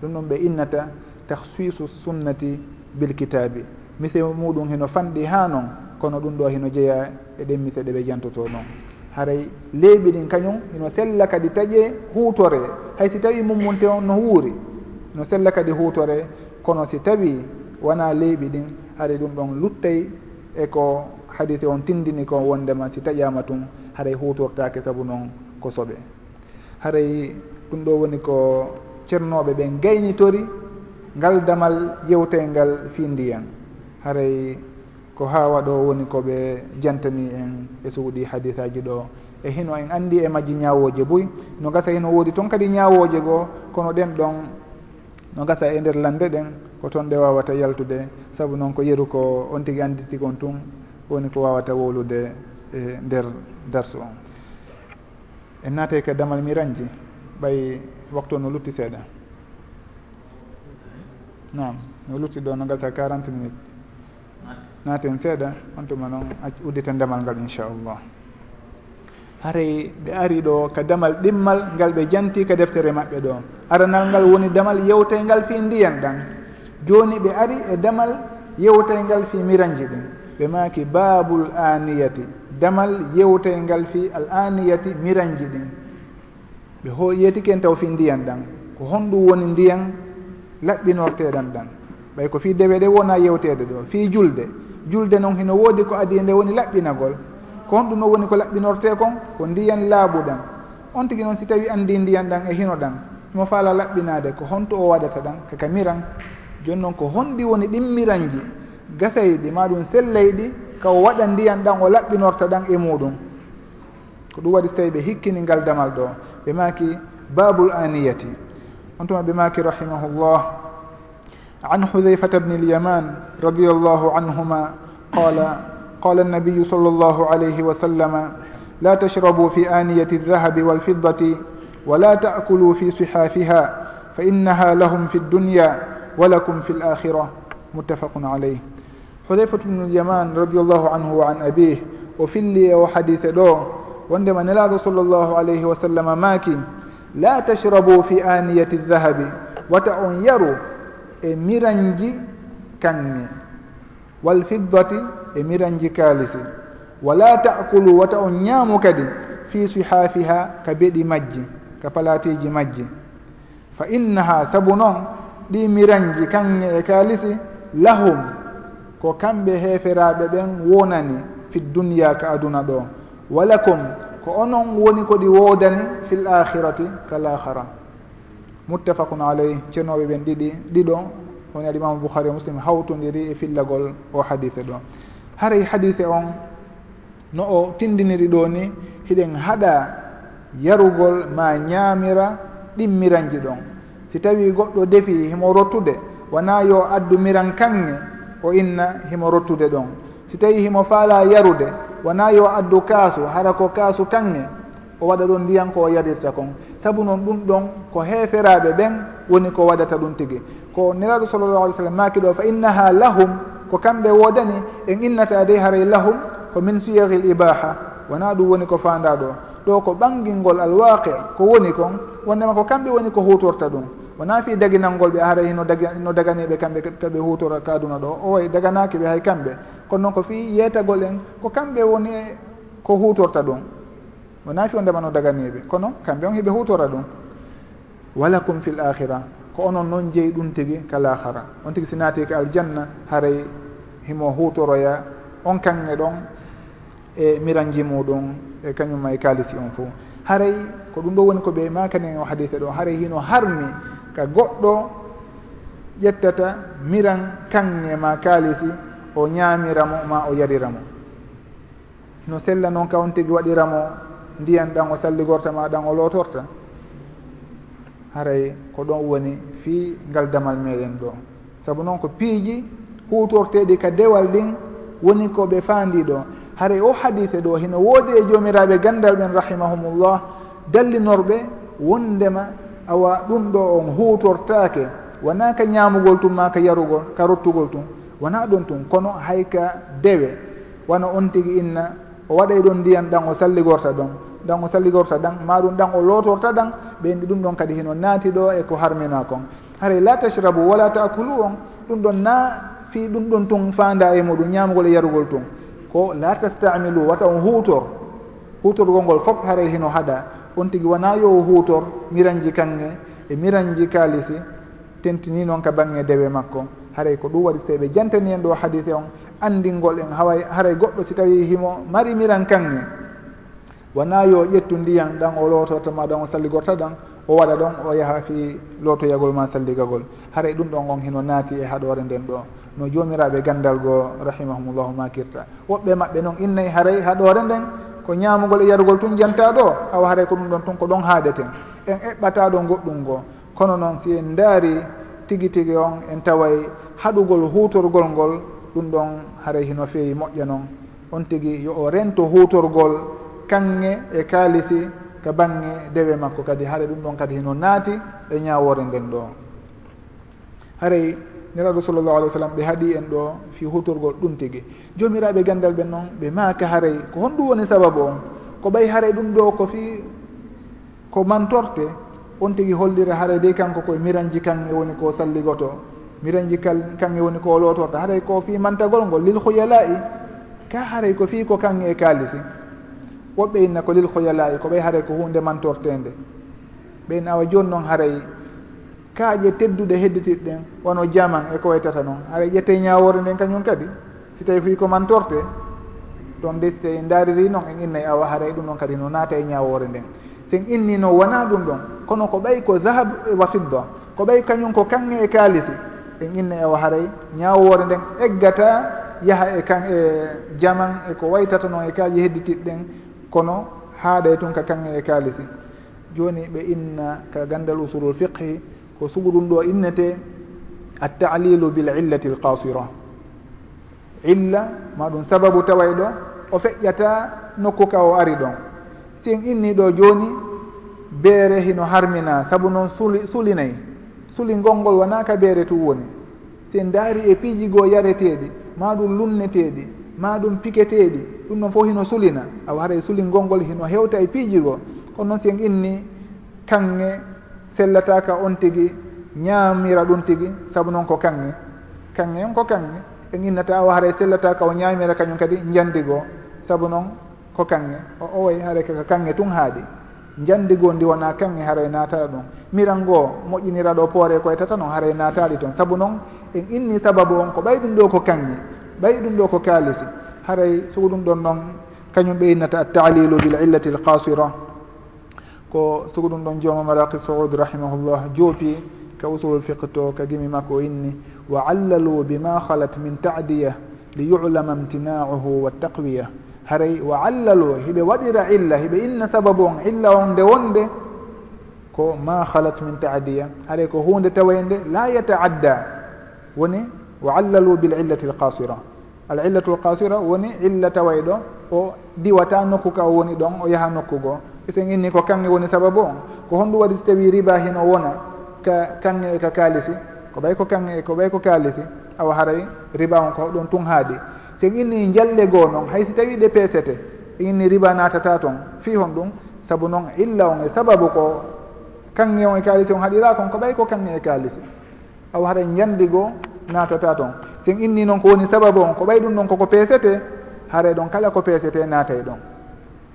Ɗum ɗon ɓe innata tahsisu sunnati bil kitabi. Mise muɗum hino fanɗi ha noon kono ɗum ɗo hino jeeya eɗen mise ɗe ɓe jantoto noon haray leeɓi ɗin kañum hino sella kadi taƴe huutore. Hay si tawi mummunte on no wuuri no sella kadi huutore kono si tawi wona leyɓi ɗin haray ɗum ɗon luttay e ko hadise on tindini ko wondema si taƴama tun haray hutortake saabu noon ko soɓe haray ɗum ɗo woni ko ceernoɓe ɓen gaynitori ngal damal yewteyngal fi ndiyan. Haray ko ha waɗo woni koɓe jantani en e suuɗi hadisaji ɗo. E hino en andi e majji ñawoje boy no gasa hino woodi toon kadi ñawoje goo kono ɗen ɗon no gasa e nder lande ɗen ko toon ɗe wawata yaltude. Saabu noon ko yeru ko on tigui anditi kon tun woni ko wawata wowlude e nder darse on. en naate ke damal mirañji ɓay waktu no lutti seeɗa. Nam no lutti ɗo no gasa quarante minutes. Naaten seeɗa on tuma noon uddita ndamal ngal inchallah. Haray ɓe ari ɗo ka damal ɗimmal ngal ɓe janti ka deftere maɓɓe ɗo. Aranal ngal woni damal yewtayngal fi ndiyan ɗan. Joni ɓe ari e damal yewtayngal fi miranji ɗin. Ɓe maki babul aniyati. damal yewtel ngal fi al aniyati miranji ɗin. Ɓe ho yetiken taw fi ndiyan ɗan. Ko honɗum woni ndiyan laɓɓinorteɗan ɗan. Ɓay ko fi dewe ɗe wona yewtede ɗo fi julde. Julde noon hino woodi ko adi nde woni laɓɓinagol. Ko honɗum noon woni ko laɓɓinorte kon ko ndiyan laaɓuɗan on tigui noon si tawi andi ndiyan ɗan e hino ɗan himo faala laɓɓinade ko honto o waɗata ɗan kaka miran. Joni noon ko honɗi woni ɗin miranji gasayɗi ma ɗum selleyɗi ka o waɗa ndiyan ɗan o laɓɓinorta ɗan e muɗum. Ko ɗum waɗi so tawi ɓe hikkini ngal damal ɗo ɓe maki babul aniyati. On tuma ɓe maki rahimahullah. عن حذيفة بن اليمان رضي الله عنهما قال قال النبي صلى الله عليه وسلم لا تشربوا في آنية الذهب والفضة ولا تأكلوا في صحافها فإنها لهم في الدنيا ولكم في الآخرة متفق عليه حذيفة بن اليمان رضي الله عنه وعن أبيه وفلي وحديث دو وندما نلاد صلى الله عليه وسلم ماكي لا تشربوا في آنية الذهب وتأن يروا e miranji kanni walfiddati e miranji kaalisi wala taakulu wata on ñaamu kadi fi sihafiha ka beɗi majji ka palatiji majji fa innaha sabu noon ɗi miranji kanŋe e kaalisi lahum ko kamɓe heeferaɓe ɓen wonani fi duniya ka aduna ɗo. Walakum ko onon woni ko ɗi woodani fil akhirati kal akhara muttafaqun aleyh ceernoɓe ɓen ɗiɗi ɗiɗo woni alimamu bouhari muslim hawtodiri e fillagol o hadise ɗo. Haray hadise on no o tindiniri ɗo ni hiɗen haɗa yarugol ma ñaamira ɗimmiranji ɗon. Si tawi goɗɗo defi himo rottude wona yo addu miran kanŋe o inna himo rottude ɗon. Si tawi himo faala yarude wona yo addu kaasu hara ko kaasu kange o waɗa ɗon ndiyan ko o yarirta kon. Sabu noon ɗum ɗon ko heeferaɓe ɓen woni ko waɗata ɗum tigi. Ko niraɗo sallallah alih w sallam maki ɗo fa innaha lahum ko kamɓe woodani en innata de haray lahum ko min siyahil ibaha wona ɗum woni ko fanda ɗo. Ɗo ko ɓangilngol alwaqi ko woni kon wondema ko kamɓe woni ko hutorta ɗum. wona fi daginalngol ɓe ara hino dagi no daganiɓe kamɓe kaɓe hutora kaduna ɗo. O way daganaki ɓe hay kamɓe. Kono noon ko fi yeetagol en ko kamɓe woni e ko hutorta ɗum. Wona fi o ndema no daganiɓe kono kamɓe on hiɓe hutora ɗum. Walakum fi l akhira ko onon noon jeeyi ɗum tigi kalahara on tigi si naati ka aljanna haray himo hutoroya on kanŋe ɗon e miranji muɗum e kañum ma e kaalisi on fo haray ko ɗum ɗo woni ko ɓe makani o hadithe ɗo haray hino harmi. ka goɗɗo ƴettata miran kanŋe ma kaalisi o ñaamiramo ma o yariramo. No sella noon ka on tigi waɗiramo ndiyan ɗan o salligorta ma ɗan o lootorta haray ko ɗon woni fii ngal damal meɗen ɗo. Sabu noon ko piiji hutorteɗi ka dewal ɗin woni ko ɓe faandi ɗo. Haray o hadise ɗo hino woodi e joomiraɓe gandal ɓen rahimahumullah dallinorɓe wondema awa ɗum ɗo on hutortake wona ka ñamugol tum ma ka yarugol ka rottugol tum wona ɗon tum kono hay ka dewe. Wona on tigui inna o waɗay ɗon ndiyam ɗan o salligorta ɗon ɗan o salligorta ɗan ma ɗum ɗan o lotorta ɗan ɓeyndi ɗum ɗon kadi hino naati ɗo e ko harmina kon. Haray la tachrabu wala taakulu on ɗum ɗon na fi ɗum ɗon tun fanda e muɗum ñamugol e yarugol tun. Ko la tastamilu wata on hutor hutorgol ngol fof haray hino haɗa. on tigi wona yo huutor miranji kanŋe e miranji kaalisi tentini noon ka bange dewe makko. Haray ko ɗum waɗi so tawi ɓe jantani en ɗo hadise on andingol en haway haray goɗɗo si tawi himo mari miran kanŋe. Wona yo ƴettu ndiyan ɗan o lototomaɗan o salligorta ɗan o waɗa ɗon o yaha fi lootoyagol ma salligagol. Haray ɗum ɗon on hino naati e haɗore nden ɗo. No jomiraɓe gandal goo rahimahumullahu makirta. Woɓɓe maɓɓe noon innayi haray haɗore nden ko ñamugol e yarugol tun janta ɗo awa haray ko ɗum ɗon tun ko ɗon haaɗeten en eɓɓata ɗo goɗɗum ngo. Kono noon si en daari tigi tigi on en taway haɗugol hutorgol ngol ɗum ɗon haray hino feewi moƴƴa noon. On tigi yo o rento hutorgol kanŋe e kaalisi ka bange dewe makko kadi. Haɗa ɗum ɗon kadi hino naati e ñawore nden ɗo. Haray niraɗo sallllahu alih w sallam ɓe haaɗi en ɗo fi hutorgol ɗum tigi. Jomiraɓe gandal ɓen noon ɓe maaka haaray ko honɗum woni sababu on? Ko ɓay haaray ɗum ɗo ko fi ko mantorte? On tigi hollira haaray de kanko koye miranji kanŋe woni ko salligoto. Miranji kanŋe woni ko lotorta. Haaray ko fi mantagol ngol lil huyala'i ka haaray ko fi ko kanŋe e kaalisi. Woɓɓe inna ko lil huyala'i ko ɓay haaray ko hunde mantortende. Ɓen awa joni noon haaray kaaƴe tedduɗe hedditirɗen wono jaman e ko waytata noon. Ara ƴette ñawore nden kañum kadi si tawi fii ko mantorte ɗon de si tawi en daariri noon en innay awa haray ɗum ɗon kadi no naata e ñawore nden. Sen inni no wona ɗum ɗon kono ko ɓay ko zahab wa fidda ko ɓay kañum ko kange e kaalisi en innay awa haray ñawore nden eggata yaha e kan e jaman e ko waytata noon e kaaji hedditiɗɗen kono haaɗay tun ka kange e kaalisi. Joni ɓe inna ka gandal usulul fiqhi ko sugu ɗum ɗo innete attalilu bil illati l qasira illa ma ɗum sababu taway ɗo o feƴƴata nokku ka o ari ɗon. Si en inni ɗo joni beere hino harmina saabu noon suli sulinayi suli ngolngol wona ka beere tu woni. Si en daari e piiji goo yareteeɗi ma ɗum lunneteeɗi ma ɗum piqueteeɗi ɗum noon fof hino sulina. Awa haray suli ngolngol hino hewta e piiji goo kono noon si en inni kanŋe sellataka on tigi ñaamira ɗum tigi saabu noon ko kanŋe. Kanŋe on ko kanŋe. En innata awa haray e sellataka o ñaamira kañum kadi jandigoo saabu noon ko kanŋe. O owayi haray kaka kanŋe tun haaɗi jandigoo ndi wona kanŋe haray natara ɗum mirangoo moƴƴinira ɗo poore koye tata noon haray naataɗi toon saabu noon en inni sababu on ko ɓay ɗum ɗo ko kanŋe. Ɓay ɗum ɗo ko kaalisi. Haray sugu ɗum ɗon noon kañum ɓe innata attalilu bil illati l qasira ko sugu ɗum ɗon jooma maraqi saud rahimahullah joopi ka usulul fiqe to ka gimi makko o inni wa allalu bima halat min tadiya li yulama imtinauhu wa taqwiya. Haray wa allalu hiɓe waɗira illa hiɓe inna sababu on illa on nde wonde ko ma halat min tadiya. Haray ko hunde tawayde la yataadda woni wa allalu bil illati l qasira. Al illatu l qasira woni illa taway ɗo o diwata nokku ka o woni ɗon o yaha nokku goo esen inni ko kange woni sababu on. Ko honɗum waɗi so tawi riba hino wona ka kange e ka kaalisi ko ɓay ko kanŋe ko ɓay ko kaalisi awa haray riba on ko hoɗon tun haaɗi sen inni jalle goo noon hayso tawi ɗe peesete inni riba natata toon fi hon ɗum saabu noon illa on e sababu ko kange on e kaalisi on haɗira kon ko ɓay ko kange e kaalisi. Awa haray jandi goo natata toon sen inni noon ko woni sababu on ko ɓay ɗum ɗon koko peesete haray ɗon kala ko peesete naatay ɗon.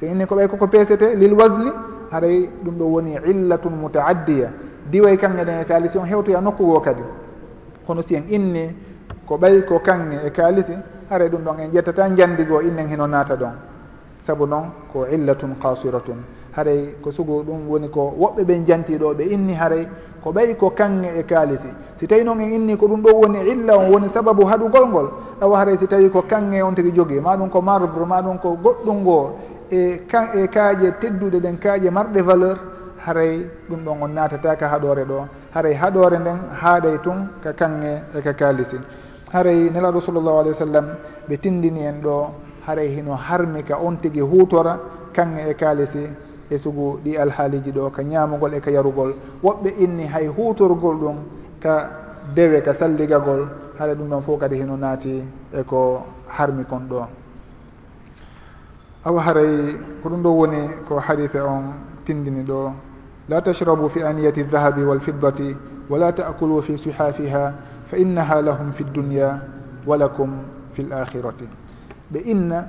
te inni ko ɓay koko peesete lil wasli haray ɗum ɗo woni illatun mutaaddiya. Diway kanŋe ɗen e kaalisi on hewtoya nokku goo kadi. Kono si en inni ko ɓay ko kanŋe e kaalisi haray ɗum ɗon en ƴettata jandi innen hino naata ɗon. Saabu noon ko illatun kasiratun haray ko sugu ɗum woni ko woɓɓe ɓen jantiɗo ɓe inni haray ko ɓay ko kanŋe e kaalisi. Si tawi noon en inni ko ɗum ɗo woni illa on woni sababu haɗugol ngol awa haray si tawi ko kanŋe on tigi jogii ma ɗum ko marbre ma ɗum ko goɗɗum ngoo e ka e kaaƴe tedduɗe ɗen kaaƴe marɗe valeur haray ɗum ɗon on natataka haɗore ɗo. Haray haɗore nden haaɗay tun ka kange e ka kaalisi haray nelaɗo sallllahu alih wa sallam ɓe tindini en ɗo haray hino harmi ka on tigi hutora kange e kaalisi e sugu ɗi alhaaliji ɗo ka ñaamugol e ka yarugol. Woɓɓe inni hay hutorgol ɗum ka dewe ka salligagol haɗa ɗum ɗon fof kadi hino naati e ko harmi kon ɗo. awa haray ko ɗum ɗo woni ko hadife on tindini ɗo. La tashrabu fi aniyati dahabi walfiddati wala taakulu fi suhafiha fa innaha lahum fi dunya wa lakum fi l akhirati. Ɓe inna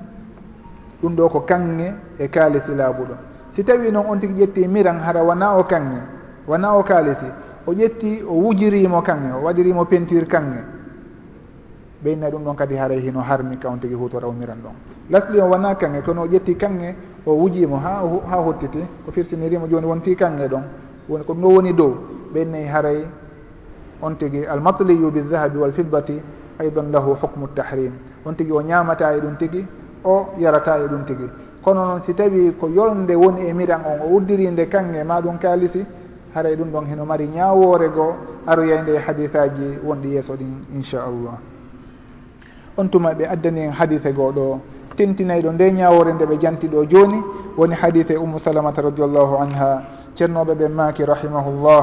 ɗum ɗo ko kange e kaalisi laabuɗo. Si tawi noon on tigi ƴetti miran hara wona o kange wona o kaalisi? O ƴetti o wujirimo kange o waɗirimo peinture kange ɓeynayi ɗum ɗon kadi haray hino harmi ka on tigi hutora umiran ɗon. Lasli o wona kange kono o ƴetti kange o wujimo ha ha hottiti ko firsinirimo joni wonti kange ɗon. Woni ko ɗum ɗo woni dow ɓeynayi haray on tigi almatliyu bildahabi walfilbati aydan lahu hukmu tahrim. On tigi o ñamata e ɗum tigi o yarata e ɗum tigi. Kono noon si tawi ko yolde woni e miran on o uddirinde kange ma ɗum kaalisi haray ɗum ɗon heno mari ñawore goo aroyayde e hadisaji wonɗi yeeso ɗin inchallah. on tuma ɓe addani en hadise goo ɗo tentinayɗo nde ñawore nde ɓe janti ɗo joni woni hadise ummu salamata radiallahu anha. Ceernoɓe ɓe maaki rahimahullah.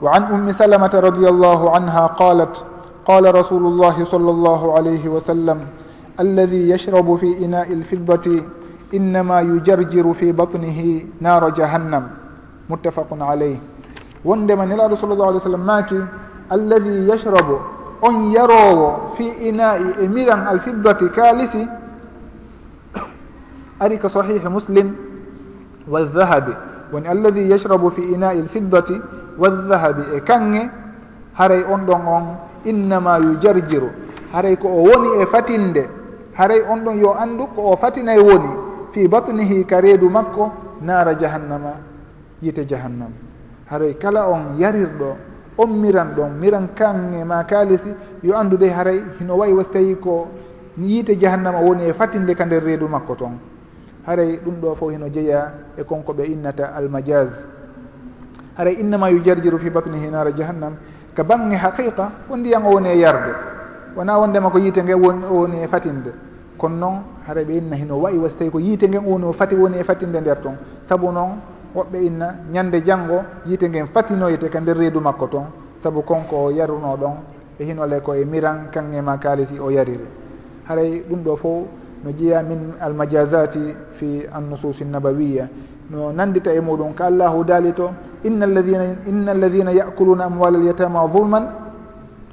Wa an ummi salamata radiallahu anha qalat qala rasulu llahi sall llahu alayhi wa sallam alladi yashrabu fi ina'i lfiddati innama yujarjiru fi batnihi nara jahannam. Muttafaqun alayh. Wondema nelaɗo sallllahu alih w sallam maaki alladi yashrabu on yarowo fi ina'i e miran alfiddati kalisi ari ka sahihi muslim waldahabi woni alladi yashrabu fi ina'i alfiddati waldahabi e kange haray on ɗon on innama yujarjiru haray ko o woni e fatinde haray on ɗon yo andu ko o fatinay woni fi batnihi ka reedu makko naara jahannama yite jahannam. Haray kala on yarirɗo on miran ɗon miran kan e ma kaalisi yo andude haray hino wayi wasi tawi ko yiite jahannama woni e fatinde ka nder reedu makko toon haray ɗum ɗo fof hino jeeya e konko ɓe innata almajaz. Haray innama yujarjiru fi batnihi nara jahannam ka bange haqiqa ko ndiyan o woni e yarde. Wona wondema ko yiite nge woni e fatinde kono noon haray ɓe inna hino wayi wasi tawi ko yiite ngen woni o fati woni e fatinde nder toon saabu noon woɓɓe inna ñande janngo yiite ngen fatinoyte ka nder reedu makko toon sabu konko o yaruno ɗon e hinole ko e miran kange ma kaalisi o yariri. Haray ɗum ɗo fof no jeeya min almajasati fi annususi nabawiya no nandita e muɗum ko allahu daali to inna alladina inna alladina yakuluna amwal alyatama zulman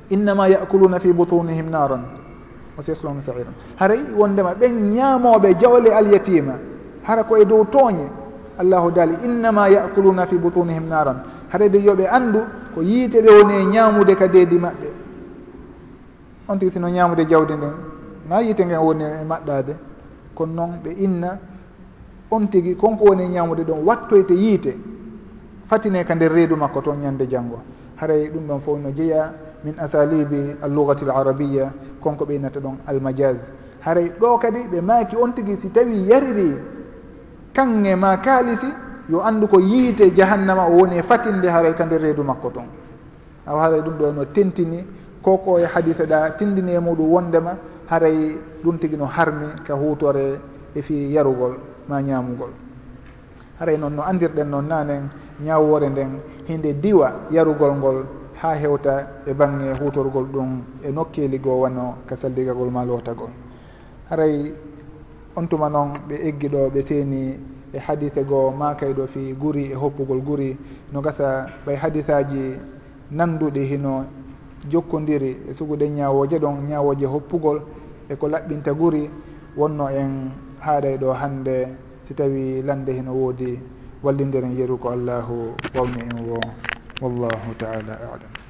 innama yakuluna fi butunihim naran wa seslon saira haray wondema ɓen ñaamoɓe jawle alyatima hara ko e dow tooñe allahu daali innama yakuluna fi butunihim naran. Haɗede yooɓe anndu ko yiite ɓe woni e ñaamude ka deedi maɓɓe. On tigi sino ñaamude jawdi ndin na yiite ngen woni e maɗɗade kono noon ɓe inna on tigi konko woni e ñaamude ɗon wattoyte yiite. Fatine ka nder reedu makko toon ñande janngo. Haray ɗum ɗon fof no jeeya min asalibi allugati l arabia konko ɓe innata ɗon almajaz. Haray ɗo kadi ɓe maaki on tigi si tawi yariri kange ma kaalisi yo anndu ko yiite jahannama o woni e fatinde haray ka nder reedu makko toon awa haray ɗum ɗo no tentini koko e hadita ɗa tindini e muɗum wondema haray ɗum tigi no harmi ka hutore e fi yarugol ma ñamugol haray noon no andirɗen noon nanen ñawore nden hinde diwa yarugol ngol ha hewta e bange hutorgol ɗum e nokkeli goo wanno ka salligagol ma lootagol. Haray on tuma noon ɓe eggi ɗo ɓe seeni e hadise goo makay ɗo fi guri e hoppugol guri. No gasa ɓay hadisaji nanduɗi hino jokkodiri e suguɗe ñawoje ɗon ñawoje hoppugol e ko laɓɓinta guri wonno en haaɗay ɗo hande si tawi lande hino woodi wallidiren yeru ko allahu wawni en wo wallahu taala alam.